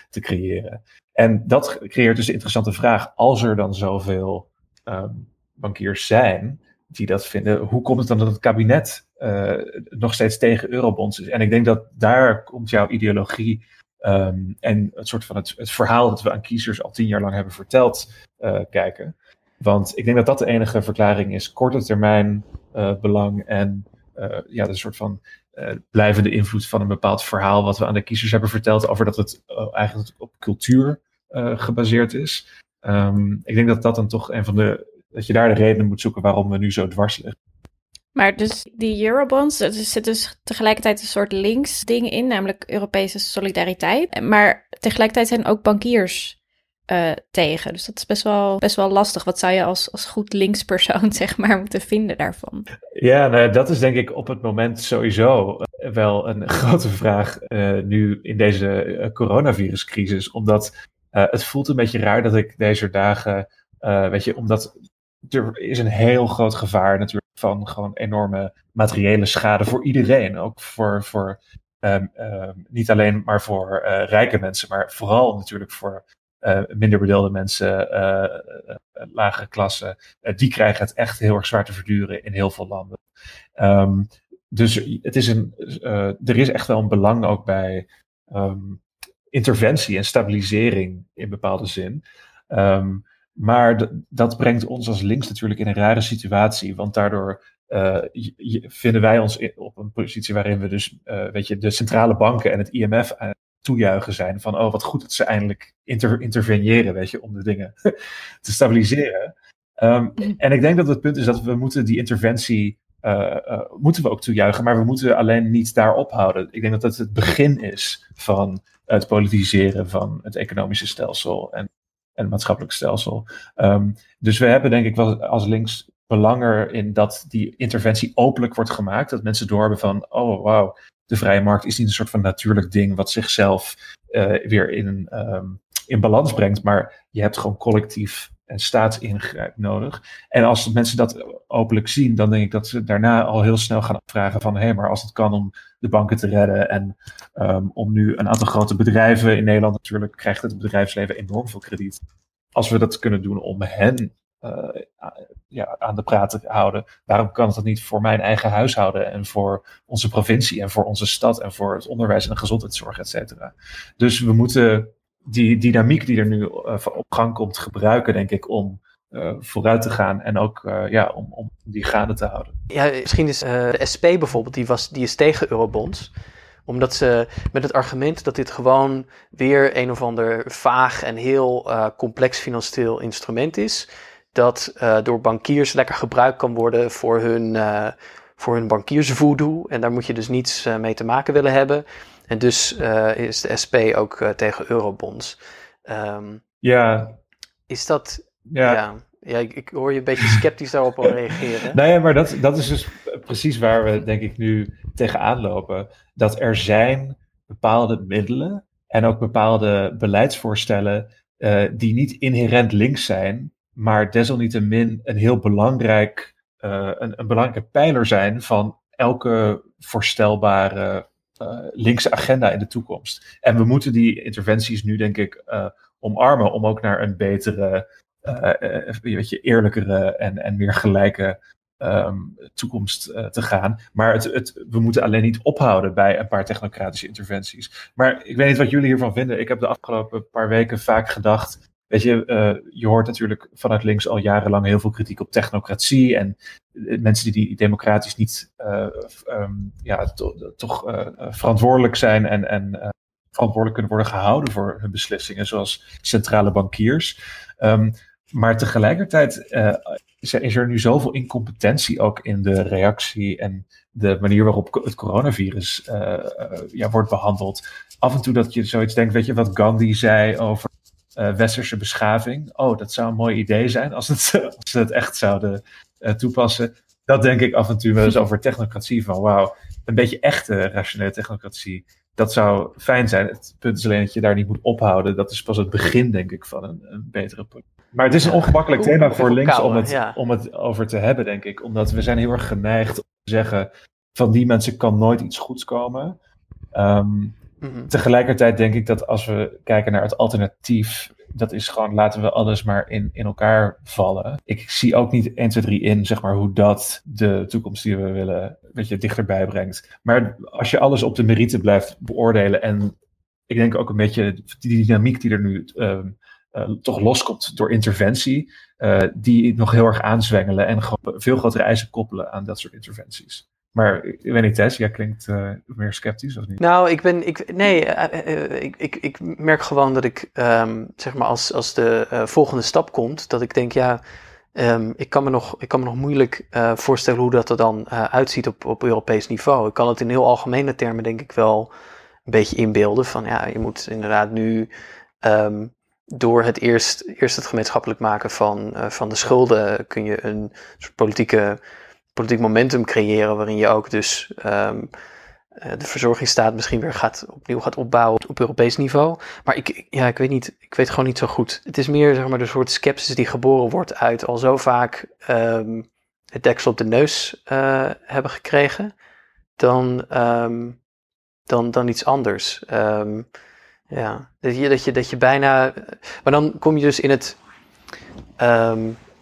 te creëren. En dat creëert dus de interessante vraag, als er dan zoveel um, bankiers zijn die dat vinden, hoe komt het dan dat het kabinet uh, nog steeds tegen eurobonds is? En ik denk dat daar komt jouw ideologie um, en het soort van het, het, verhaal dat we aan kiezers al tien jaar lang hebben verteld uh, kijken. Want ik denk dat dat de enige verklaring is. Korte termijn uh, belang en uh, ja, de soort van uh, blijvende invloed van een bepaald verhaal wat we aan de kiezers hebben verteld over dat het eigenlijk op cultuur gebaseerd is. Um, ik denk dat dat dan toch een van de, dat je daar de redenen moet zoeken waarom we nu zo dwars liggen. Maar dus die eurobonds, er zit dus tegelijkertijd een soort links ding in, namelijk Europese solidariteit. Maar tegelijkertijd zijn ook bankiers uh, tegen. Dus dat is best wel, best wel lastig. Wat zou je als, als goed linkspersoon (laughs) zeg maar moeten vinden daarvan? Ja, nou, dat is denk ik op het moment sowieso eh, wel een (laughs) grote vraag uh, nu in deze coronaviruscrisis. Omdat het voelt een beetje raar dat ik deze dagen, weet je, omdat er is een heel groot gevaar natuurlijk van gewoon enorme materiële schade voor iedereen. Ook voor, voor um, um, niet alleen maar voor rijke mensen, maar vooral natuurlijk voor minder bedeelde mensen, uh, uh, lagere klassen, die krijgen het echt heel erg zwaar te verduren in heel veel landen. Um, dus het is een, er is echt wel een belang ook bij um, interventie en stabilisering in bepaalde zin. Um, maar dat brengt ons als links natuurlijk in een rare situatie, want daardoor vinden wij ons op een positie waarin we dus, weet je, de centrale banken en het IMF toejuichen zijn. Van, oh, wat goed dat ze eindelijk inter interveneren, weet je, om de dingen (laughs) te stabiliseren. Um, en ik denk dat het punt is dat we moeten die interventie, uh, uh, moeten we ook toejuichen, maar we moeten alleen niet daar ophouden. Ik denk dat dat het begin is van het politiseren van het economische stelsel en, en het maatschappelijk stelsel. Um, dus we hebben denk ik wel als links belang in dat die interventie openlijk wordt gemaakt. Dat mensen doorhebben van, oh wauw, de vrije markt is niet een soort van natuurlijk ding wat zichzelf uh, weer in, um, in balans brengt, maar je hebt gewoon collectief en staatsingrijp nodig. En als mensen dat openlijk zien, dan denk ik dat ze daarna al heel snel gaan vragen van, hé, hey, maar als het kan om de banken te redden en um, om nu een aantal grote bedrijven in Nederland natuurlijk krijgt het bedrijfsleven enorm veel krediet. Als we dat kunnen doen om hen ja, aan de praat te houden. Waarom kan het dat niet voor mijn eigen huishouden en voor onze provincie en voor onze stad en voor het onderwijs en de gezondheidszorg, et cetera. Dus we moeten die dynamiek die er nu uh, op gang komt gebruiken, denk ik, om uh, vooruit te gaan en ook ja, om, om die gaande te houden. Ja, misschien is de SP bijvoorbeeld, die, was, die is tegen eurobonds omdat ze met het argument dat dit gewoon weer een of ander vaag en heel complex financieel instrument is. Dat uh, door bankiers lekker gebruikt kan worden voor hun, uh, voor hun bankiersvoodoo. En daar moet je dus niets mee te maken willen hebben. En dus is de SP ook tegen eurobonds. Um, ja. Is dat. Ja. ja. Ja, ik, ik, hoor je een beetje sceptisch daarop al (laughs) reageren. Nee, maar dat, dat is dus precies waar we denk ik nu tegenaan lopen. Dat er zijn bepaalde middelen en ook bepaalde beleidsvoorstellen die niet inherent links zijn, maar desalniettemin een heel belangrijk, uh, een, een belangrijke pijler zijn van elke voorstelbare uh, linkse agenda in de toekomst. En we moeten die interventies nu denk ik omarmen om ook naar een betere weet je, eerlijkere en, en meer gelijke um, toekomst te gaan. Maar het, het, we moeten alleen niet ophouden bij een paar technocratische interventies. Maar ik weet niet wat jullie hiervan vinden. Ik heb de afgelopen paar weken vaak gedacht. Weet je, uh, je hoort natuurlijk vanuit links al jarenlang heel veel kritiek op technocratie. En mensen die, die democratisch niet uh, um, ja, to, toch verantwoordelijk zijn en, en verantwoordelijk kunnen worden gehouden voor hun beslissingen, zoals centrale bankiers. Um, maar tegelijkertijd is er nu zoveel incompetentie ook in de reactie en de manier waarop het coronavirus ja, wordt behandeld. Af en toe dat je zoiets denkt, weet je wat Gandhi zei over westerse beschaving? Oh, dat zou een mooi idee zijn als, het, (laughs) als ze het echt zouden toepassen. Dat denk ik af en toe wel eens over technocratie van wauw, een beetje echte rationele technocratie dat zou fijn zijn. Het punt is alleen dat je daar niet moet ophouden. Dat is pas het begin, denk ik, van een, een betere punt. Maar het is een ongemakkelijk thema voor links om het, om het over te hebben, denk ik. Omdat we zijn heel erg geneigd om te zeggen... van die mensen kan nooit iets goeds komen. Um, mm-hmm. Tegelijkertijd denk ik dat als we kijken naar het alternatief dat is gewoon laten we alles maar in, in elkaar vallen. Ik zie ook niet 1, 2, 3 in, zeg maar, hoe dat de toekomst die we willen een beetje dichterbij brengt. Maar als je alles op de merite blijft beoordelen en ik denk ook een beetje die dynamiek die er nu uh, uh, toch loskomt door interventie, uh, die nog heel erg aanzwengelen en veel grotere eisen koppelen aan dat soort interventies. Maar ik weet niet, Tess, jij klinkt uh, meer sceptisch of niet? Nou, ik ben, ik, nee, uh, uh, ik, ik, ik merk gewoon dat ik, um, zeg maar, als, als de volgende stap komt, dat ik denk, ja, um, ik, kan me nog, ik kan me nog moeilijk voorstellen hoe dat er dan uitziet op, op Europees niveau. Ik kan het in heel algemene termen, denk ik, wel een beetje inbeelden. Van ja, je moet inderdaad nu um, door het eerst, eerst het gemeenschappelijk maken van, van de schulden, kun je een soort politieke politiek momentum creëren waarin je ook dus um, de verzorgingsstaat misschien weer gaat, opnieuw gaat opbouwen op Europees niveau. Maar ik, ja, ik weet niet, ik weet gewoon niet zo goed. Het is meer zeg maar de soort sceptisch die geboren wordt uit al zo vaak um, het deksel op de neus uh, hebben gekregen, dan, um, dan, dan iets anders. Ja, dat je, dat, je, dat je bijna. Maar dan kom je dus in het.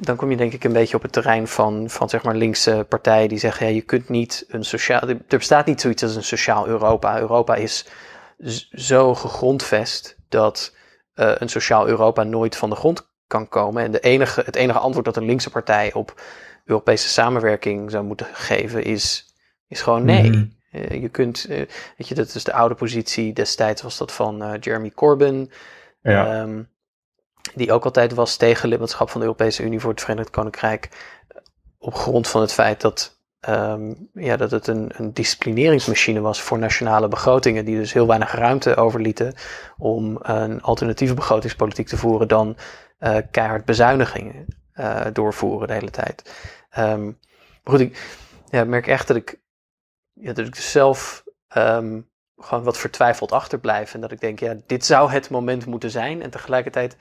Dan kom je denk ik een beetje op het terrein van, van zeg maar linkse partijen die zeggen, ja, je kunt niet een sociaal, er bestaat niet zoiets als een sociaal Europa. Europa is zo gegrondvest dat uh, een sociaal Europa nooit van de grond kan komen. En de enige, het enige antwoord dat een linkse partij op Europese samenwerking zou moeten geven is, is gewoon nee. Mm uh, je kunt, uh, weet je, dat is de oude positie, destijds was dat van Jeremy Corbyn. Ja. Um, die ook altijd was tegen lidmaatschap van de Europese Unie voor het Verenigd Koninkrijk. Op grond van het feit dat, um, ja, dat het een, een disciplineringsmachine was voor nationale begrotingen, die dus heel weinig ruimte overlieten om een alternatieve begrotingspolitiek te voeren dan uh, keihard bezuinigingen uh, doorvoeren de hele tijd. Maar goed, ik ja, merk echt dat ik, ja, dat ik dus zelf um, gewoon wat vertwijfeld achterblijf. En dat ik denk, ja, dit zou het moment moeten zijn. En tegelijkertijd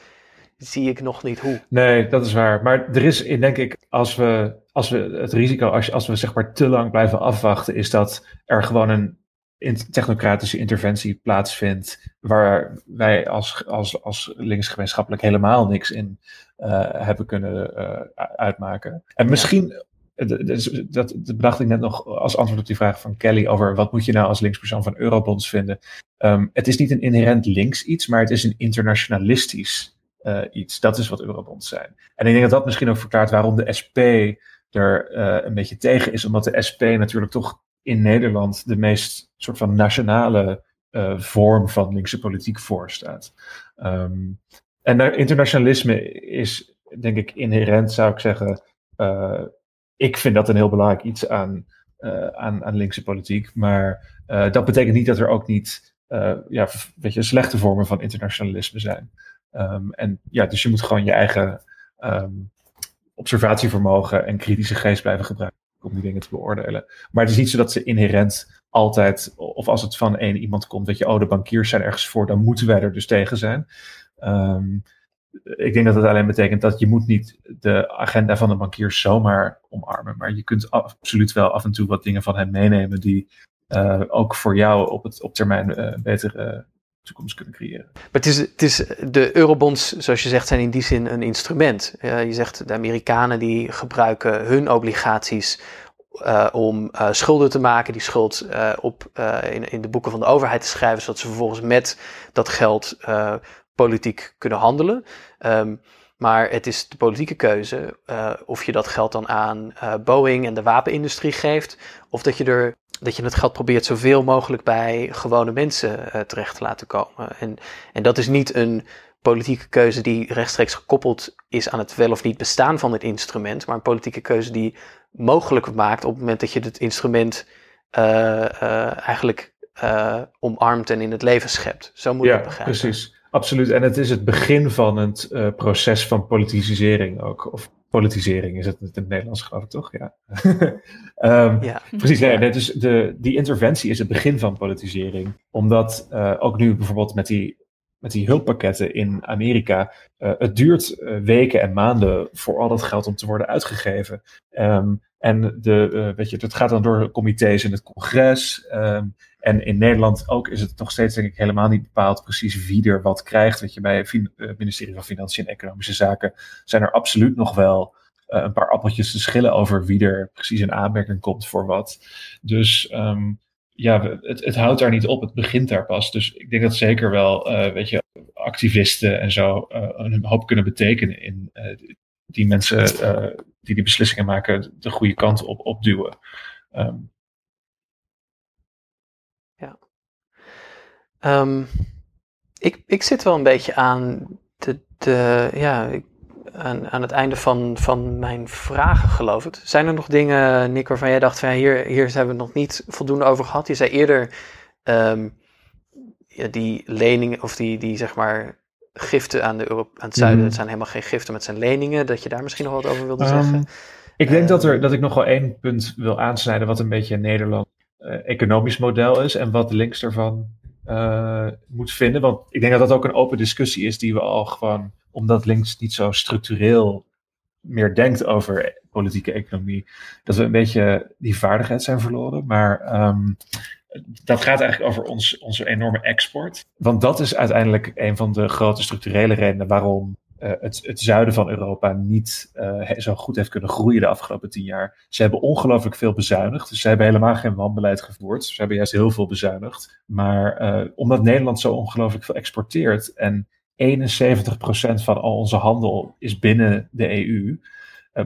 zie ik nog niet hoe. Nee, dat is waar. Maar er is, denk ik, als we, als we het risico, als, als we zeg maar te lang blijven afwachten, is dat er gewoon een technocratische interventie plaatsvindt, waar wij als, als, als linksgemeenschappelijk helemaal niks in uh, hebben kunnen uh, uitmaken. En misschien, dat, dat, bedacht ik net nog als antwoord op die vraag van Kelly over wat moet je nou als linkspersoon van eurobonds vinden. Um, het is niet een inherent links iets, maar het is een internationalistisch eh, iets. Dat is wat eurobonds zijn. En ik denk dat dat misschien ook verklaart waarom de SP er uh, een beetje tegen is. Omdat de SP natuurlijk toch in Nederland de meest soort van nationale uh, vorm van linkse politiek voorstaat. Um, en internationalisme is, denk ik, inherent, zou ik zeggen. ik vind dat een heel belangrijk iets aan, aan, aan linkse politiek. Maar dat betekent niet dat er ook niet ja, weet je, slechte vormen van internationalisme zijn. Um, en ja, dus je moet gewoon je eigen um, observatievermogen en kritische geest blijven gebruiken om die dingen te beoordelen. Maar het is niet zo dat ze inherent altijd, of als het van één iemand komt, dat je, oh, de bankiers zijn ergens voor, dan moeten wij er dus tegen zijn. Um, ik denk dat het alleen betekent dat je moet niet de agenda van de bankiers zomaar omarmen. Maar je kunt absoluut wel af en toe wat dingen van hen meenemen die uh, ook voor jou op, het, op termijn uh, betere toekomst kunnen creëren. Maar het is, het is, de eurobonds, zoals je zegt, zijn in die zin een instrument. Je zegt de Amerikanen die gebruiken hun obligaties uh, om uh, schulden te maken, die schuld op, in, in de boeken van de overheid te schrijven, zodat ze vervolgens met dat geld politiek kunnen handelen. Um, maar het is de politieke keuze of je dat geld dan aan Boeing en de wapenindustrie geeft, of dat je er dat je het geld probeert zoveel mogelijk bij gewone mensen uh, terecht te laten komen. En, en dat is niet een politieke keuze die rechtstreeks gekoppeld is aan het wel of niet bestaan van het instrument, maar een politieke keuze die mogelijk maakt op het moment dat je het instrument uh, uh, eigenlijk omarmt en in het leven schept. Zo moet je het begrijpen. Precies. Absoluut. En het is het begin van het proces van politisering ook. Of politisering is het in het Nederlands, geloof ik toch? Ja. um, (laughs) ja. Precies, nee, dus de, die interventie is het begin van politisering. Omdat uh, ook nu bijvoorbeeld met die, met die hulppakketten in Amerika, uh, het duurt uh, weken en maanden voor al dat geld om te worden uitgegeven. Um, en de, weet je, het gaat dan door comité's in het congres. Um, en in Nederland ook is het nog steeds denk ik helemaal niet bepaald precies wie er wat krijgt. Weet je, bij het eh, ministerie van Financiën en Economische Zaken zijn er absoluut nog wel uh, een paar appeltjes te schillen over wie er precies in aanmerking komt voor wat. Dus um, ja, het, het houdt daar niet op. Het begint daar pas. Dus ik denk dat zeker wel, uh, weet je, activisten en zo een hoop kunnen betekenen in die mensen die die beslissingen maken de goede kant op opduwen. Um, Um, ik, ik zit wel een beetje aan, de, de, ja, aan, aan het einde van, van mijn vragen, geloof ik. Zijn er nog dingen, Nick, waarvan jij dacht van ja, hier, hier hebben we het nog niet voldoende over gehad? Je zei eerder um, ja, die leningen, of die, die zeg maar giften aan, de aan het zuiden, mm. het zijn helemaal geen giften, maar het zijn leningen, dat je daar misschien nog wat over wilde um, zeggen. Ik denk dat, er, dat ik nog wel één punt wil aansnijden, wat een beetje een Nederland uh, economisch model is en wat links ervan uh, moet vinden. Want ik denk dat dat ook een open discussie is die we al gewoon, omdat links niet zo structureel meer denkt over politieke economie, dat we een beetje die vaardigheid zijn verloren. Maar um, dat gaat eigenlijk over ons, onze enorme export. Want dat is uiteindelijk een van de grote structurele redenen waarom uh, het, zuiden van Europa niet uh, zo goed heeft kunnen groeien de afgelopen tien jaar. Ze hebben ongelooflijk veel bezuinigd. Dus ze hebben helemaal geen wanbeleid gevoerd. Ze hebben juist heel veel bezuinigd. Maar uh, omdat Nederland zo ongelooflijk veel exporteert en 71% van al onze handel is binnen de EU,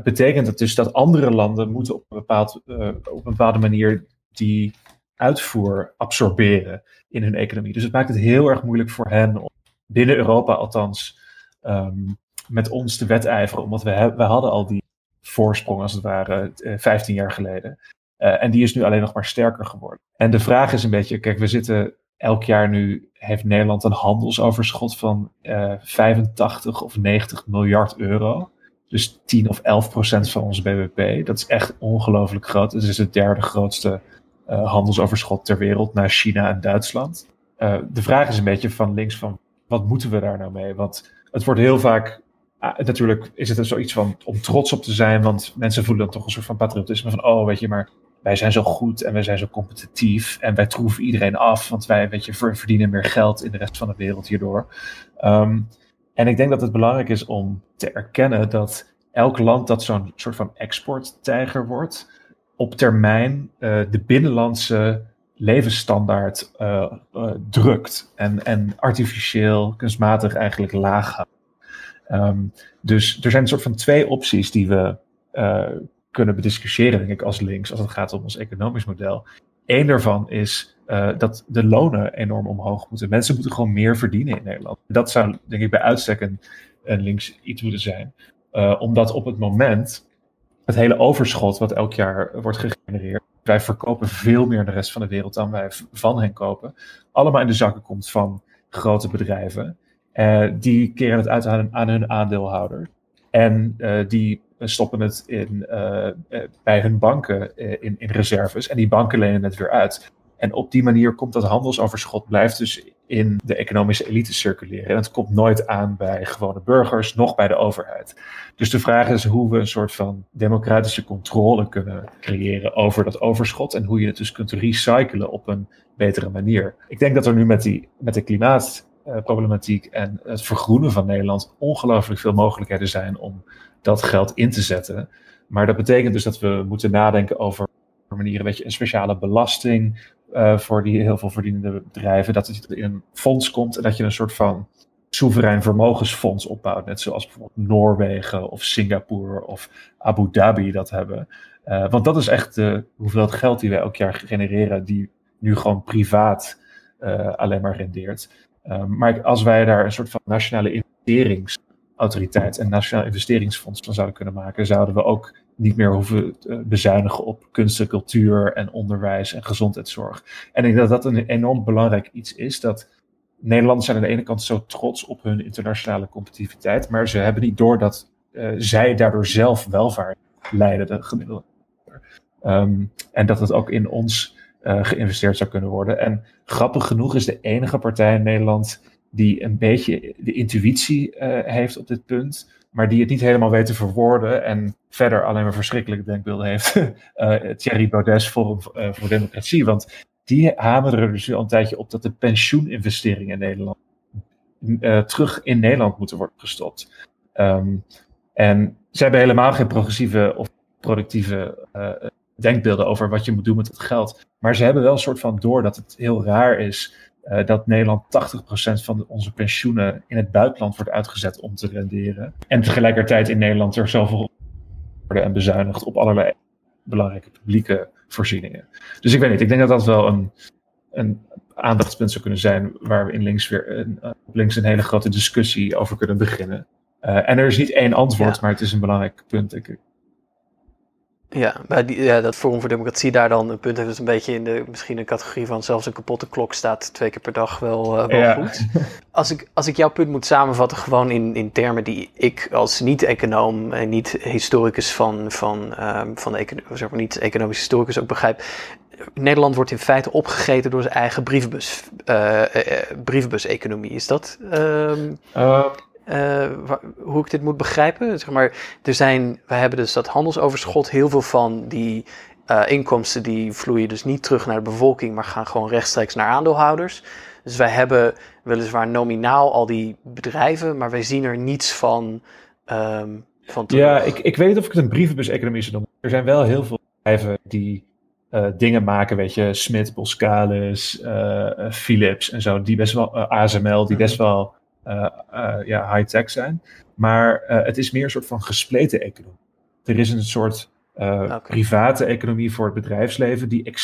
betekent het dus dat andere landen moeten op een, bepaald, op een bepaalde manier die uitvoer absorberen in hun economie. Dus het maakt het heel erg moeilijk voor hen om binnen Europa althans um, met ons te wedijveren. Omdat we, we hadden al die voorsprong, als het ware, 15 jaar geleden. Uh, en die is nu alleen nog maar sterker geworden. En de vraag is een beetje, kijk, we zitten elk jaar nu, heeft Nederland een handelsoverschot van uh, 85 of 90 miljard euro. Dus 10 of 11 procent van ons bbp. Dat is echt ongelooflijk groot. Het is het derde grootste handelsoverschot ter wereld na China en Duitsland. De vraag is een beetje van links van, wat moeten we daar nou mee? Want het wordt heel vaak, uh, natuurlijk is het er zoiets van om trots op te zijn, want mensen voelen dan toch een soort van patriotisme van, oh weet je, maar wij zijn zo goed en wij zijn zo competitief en wij troeven iedereen af, want wij, weet je, verdienen meer geld in de rest van de wereld hierdoor. Um, en ik denk dat het belangrijk is om te erkennen dat elk land dat zo'n soort van exporttijger wordt, op termijn uh, de binnenlandse levensstandaard uh, uh, drukt en, en artificieel, kunstmatig eigenlijk laag houdt. Ehm, dus er zijn een soort van twee opties die we uh, kunnen bediscussiëren, denk ik, als links, als het gaat om ons economisch model. Eén daarvan is dat de lonen enorm omhoog moeten. Mensen moeten gewoon meer verdienen in Nederland. Dat zou, denk ik, bij uitstek een, een links iets moeten zijn. Omdat op het moment het hele overschot wat elk jaar wordt gegenereerd, wij verkopen veel meer de rest van de wereld dan wij van hen kopen, allemaal in de zakken komt van grote bedrijven. Uh, die keren het uit aan, hun aandeelhouder. En uh, die stoppen het in, uh, bij hun banken in, in reserves. En die banken lenen het weer uit. En op die manier komt dat handelsoverschot, blijft dus in de economische elite circuleren. En het komt nooit aan bij gewone burgers, nog bij de overheid. Dus de vraag is hoe we een soort van democratische controle kunnen creëren over dat overschot. En hoe je het dus kunt recyclen op een betere manier. Ik denk dat er nu met, die, met de klimaatproblematiek en het vergroenen van Nederland ongelooflijk veel mogelijkheden zijn om dat geld in te zetten. Maar dat betekent dus dat we moeten nadenken over manieren, weet je, een speciale belasting uh, voor die heel veel verdienende bedrijven, dat het in een fonds komt en dat je een soort van soeverein vermogensfonds opbouwt, net zoals bijvoorbeeld Noorwegen of Singapore of Abu Dhabi dat hebben. Uh, want dat is echt de hoeveelheid geld die wij elk jaar genereren, die nu gewoon privaat uh, alleen maar rendeert. maar als wij daar een soort van nationale investeringsautoriteit en nationaal investeringsfonds van zouden kunnen maken, zouden we ook niet meer hoeven te bezuinigen op kunst en cultuur en onderwijs en gezondheidszorg. En ik denk dat dat een enorm belangrijk iets is. Dat Nederlanders zijn aan de ene kant zo trots op hun internationale competitiviteit, maar ze hebben niet door dat uh, zij daardoor zelf welvaart leiden, de gemiddelde. Um, en dat het ook in ons uh, geïnvesteerd zou kunnen worden. En grappig genoeg is de enige partij in Nederland die een beetje de intuïtie uh, heeft op dit punt maar die het niet helemaal weet te verwoorden en verder alleen maar verschrikkelijke denkbeelden heeft. uh, (laughs) Thierry Baudet Forum uh, voor Democratie. Want die hameren er dus al een tijdje op dat de pensioeninvesteringen in Nederland terug in Nederland moeten worden gestopt. Um, en ze hebben helemaal geen progressieve of productieve denkbeelden over wat je moet doen met het geld. Maar ze hebben wel een soort van door dat het heel raar is uh, dat Nederland 80% van onze pensioenen in het buitenland wordt uitgezet om te renderen. En tegelijkertijd in Nederland er zoveel worden en bezuinigd op allerlei belangrijke publieke voorzieningen. Dus ik weet niet, ik denk dat dat wel een, een aandachtspunt zou kunnen zijn waar we in links weer een, links een hele grote discussie over kunnen beginnen. Uh, en er is niet één antwoord, ja. maar het is een belangrijk punt, denk ik. Ja, die, ja, dat Forum voor Democratie daar dan een punt heeft, is een beetje in de misschien een categorie van zelfs een kapotte klok staat twee keer per dag wel, uh, wel ja. goed. Als ik, als ik jouw punt moet samenvatten, gewoon in, in termen die ik als niet-econoom en niet-historicus van, van, um, van de zeg maar niet economisch historicus ook begrijp. Nederland wordt in feite opgegeten door zijn eigen brievenbus, uh, uh, brievenbus-economie. Is dat? Um, uh, hoe ik dit moet begrijpen. Zeg maar, er zijn, we hebben dus dat handelsoverschot, heel veel van die uh, inkomsten die vloeien dus niet terug naar de bevolking, maar gaan gewoon rechtstreeks naar aandeelhouders. Dus wij hebben weliswaar nominaal al die bedrijven, maar wij zien er niets van. Um, van ja, ik, ik weet niet of ik het een brievenbus-economie zou noemen. Er zijn wel heel veel bedrijven die uh, dingen maken, weet je, Smit, Boskalis, Philips en zo, die best wel, ASML, die best wel uh, uh, ja, high-tech zijn. Maar uh, het is meer een soort van gespleten economie. Er is een soort okay. private economie voor het bedrijfsleven. Die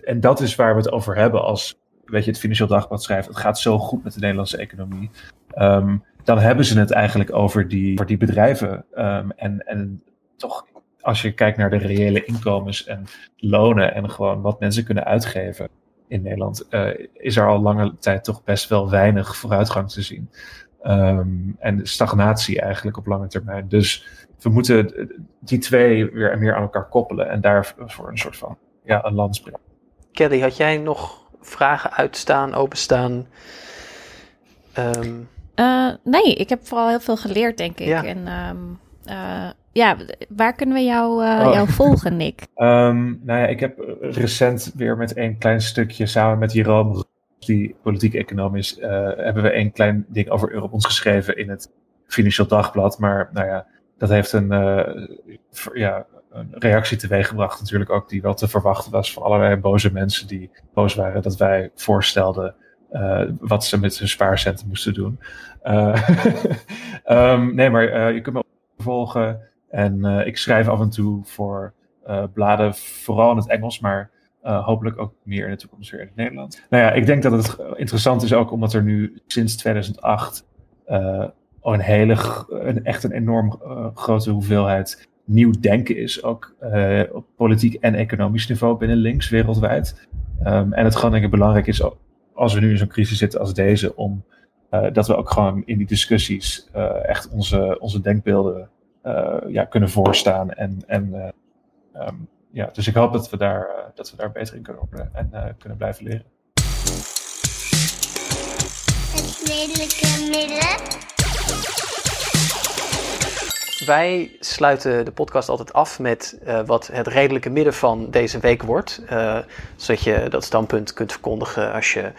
en dat is waar we het over hebben als weet je, het Financieel Dagblad schrijft. Het gaat zo goed met de Nederlandse economie. Um, dan hebben ze het eigenlijk over die, over die bedrijven. Um, en, en toch, als je kijkt naar de reële inkomens en lonen en gewoon wat mensen kunnen uitgeven in Nederland uh, is er al lange tijd toch best wel weinig vooruitgang te zien. Um, en stagnatie eigenlijk op lange termijn. Dus we moeten die twee weer meer aan elkaar koppelen en daarvoor een soort van ja, een land springen. Kelly, had jij nog vragen uitstaan, openstaan? Um... Uh, nee, ik heb vooral heel veel geleerd, denk ik. Ja. En um, uh, ja, waar kunnen we jou, uh, oh. jou volgen, Nick? Um, (laughs) nou ja, ik heb recent weer met een klein stukje samen met Jeroen, die politiek-economisch, uh, hebben we een klein ding over Eurobonds geschreven in het Financieel Dagblad. Maar nou ja, dat heeft een, uh, ja, een reactie teweeggebracht natuurlijk ook, die wel te verwachten was van allerlei boze mensen die boos waren dat wij voorstelden eh, wat ze met hun spaarcenten moesten doen. Eh, (laughs) ehm, nee, maar eh, je kunt me volgen. En ik schrijf af en toe voor bladen, vooral in het Engels, maar hopelijk ook meer in de toekomst weer in het Nederlands. Nou ja, ik denk dat het interessant is ook omdat er nu sinds 2008 een hele, een, echt een enorm grote hoeveelheid nieuw denken is, ook op politiek en economisch niveau binnen links wereldwijd. Um, en het gewoon denk ik belangrijk is als we nu in zo'n crisis zitten als deze, om dat we ook gewoon in die discussies echt onze, onze denkbeelden ja, kunnen voorstaan. En, en um, ja, dus ik hoop dat we daar, dat we daar beter in kunnen worden en kunnen blijven leren. Het redelijke midden. Wij sluiten de podcast altijd af met uh, wat het redelijke midden van deze week wordt. Uh, zodat je dat standpunt kunt verkondigen als je.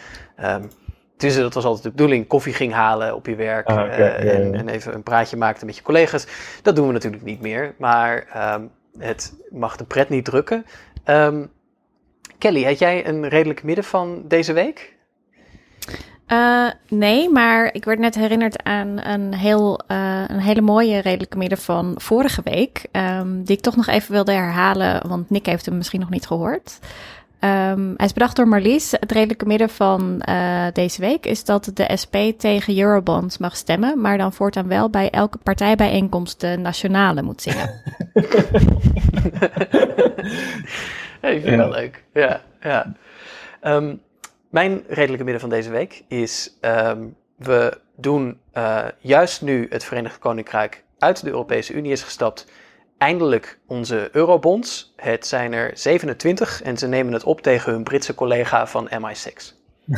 Um, dus dat was altijd de bedoeling, koffie ging halen op je werk ah, okay, uh, en, en, even een praatje maakte met je collega's. Dat doen we natuurlijk niet meer, maar um, het mag de pret niet drukken. Um, Kelly, had jij een redelijk midden van deze week? Uh, nee, maar ik werd net herinnerd aan een, heel, uh, een hele mooie redelijke midden van vorige week. Um, die ik toch nog even wilde herhalen, want Nick heeft hem misschien nog niet gehoord. Um, hij is bedacht door Marlies. Het redelijke midden van uh, deze week is dat de SP tegen Eurobonds mag stemmen, maar dan voortaan wel bij elke partijbijeenkomst de nationale moet zingen. (laughs) hey, ik vind ja. leuk. Ja, ja. Um, mijn redelijke midden van deze week is: um, we doen uh, juist nu het Verenigd Koninkrijk uit de Europese Unie is gestapt, eindelijk onze eurobonds. Het zijn er 27 en ze nemen het op tegen hun Britse collega van MI6. (laughs)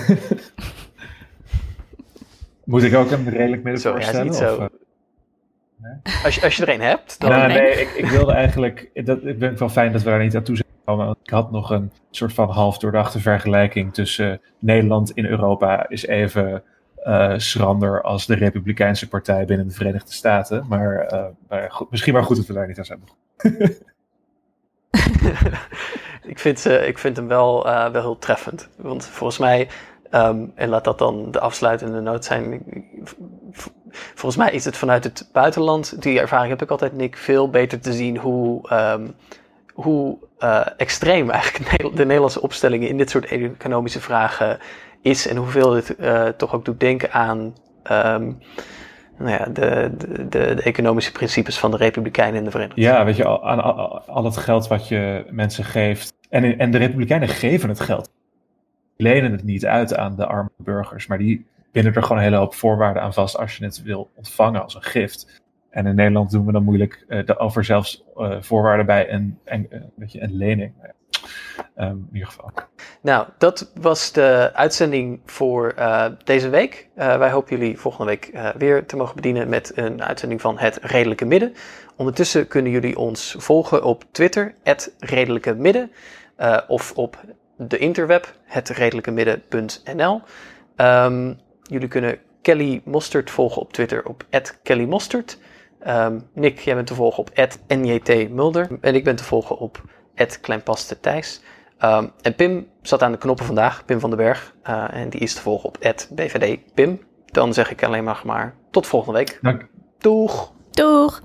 Moet ik ook een redelijk midden zo, voorstellen? Niet zo. Of, uh, nee? als, je, als je er een hebt. Dan... Nou, nee, ik, ik, wilde eigenlijk. Dat, ik ben wel fijn dat we daar niet aan toe zijn ik had nog een soort van half doordachte vergelijking tussen Nederland in Europa is even uh, schrander als de Republikeinse Partij binnen de Verenigde Staten. Maar, uh, maar misschien maar goed dat we daar niet aan zijn. (laughs) ik, vind, uh, ik vind hem wel, wel heel treffend. Want volgens mij, um, en laat dat dan de afsluitende noot zijn. Volgens mij is het vanuit het buitenland, die ervaring heb ik altijd, Nick, veel beter te zien hoe. Um, hoe extreem eigenlijk (laughs) de Nederlandse opstellingen in dit soort economische vragen is en hoeveel dit uh, toch ook doet denken aan um, nou ja, de, de, de, economische principes van de Republikeinen en de Verenigde Ja, weet je, al, aan al, al, het geld wat je mensen geeft. En, en de Republikeinen geven het geld. Die lenen het niet uit aan de arme burgers, maar die binden er gewoon een hele hoop voorwaarden aan vast als je het wil ontvangen als een gift. En in Nederland doen we dan moeilijk uh, over zelfs uh, voorwaarden bij een, weet je, een lening. Um, in ieder geval. Nou, dat was de uitzending voor uh, deze week. wij hopen jullie volgende week weer te mogen bedienen met een uitzending van Het Redelijke Midden. Ondertussen kunnen jullie ons volgen op Twitter, het Redelijke Midden. of op de interweb, hetredelijkemidden.nl. Um, ehm, jullie kunnen Kelly Mostert volgen op Twitter op @kellymostert. Um, Nick, jij bent te volgen op @njtmulder en ik ben te volgen op @kleinpastethijs. Um, en Pim zat aan de knoppen vandaag, Pim van den Berg, uh, en die is te volgen op @bvdpim. Dan zeg ik alleen maar, maar tot volgende week. Dank. Doeg. Doeg.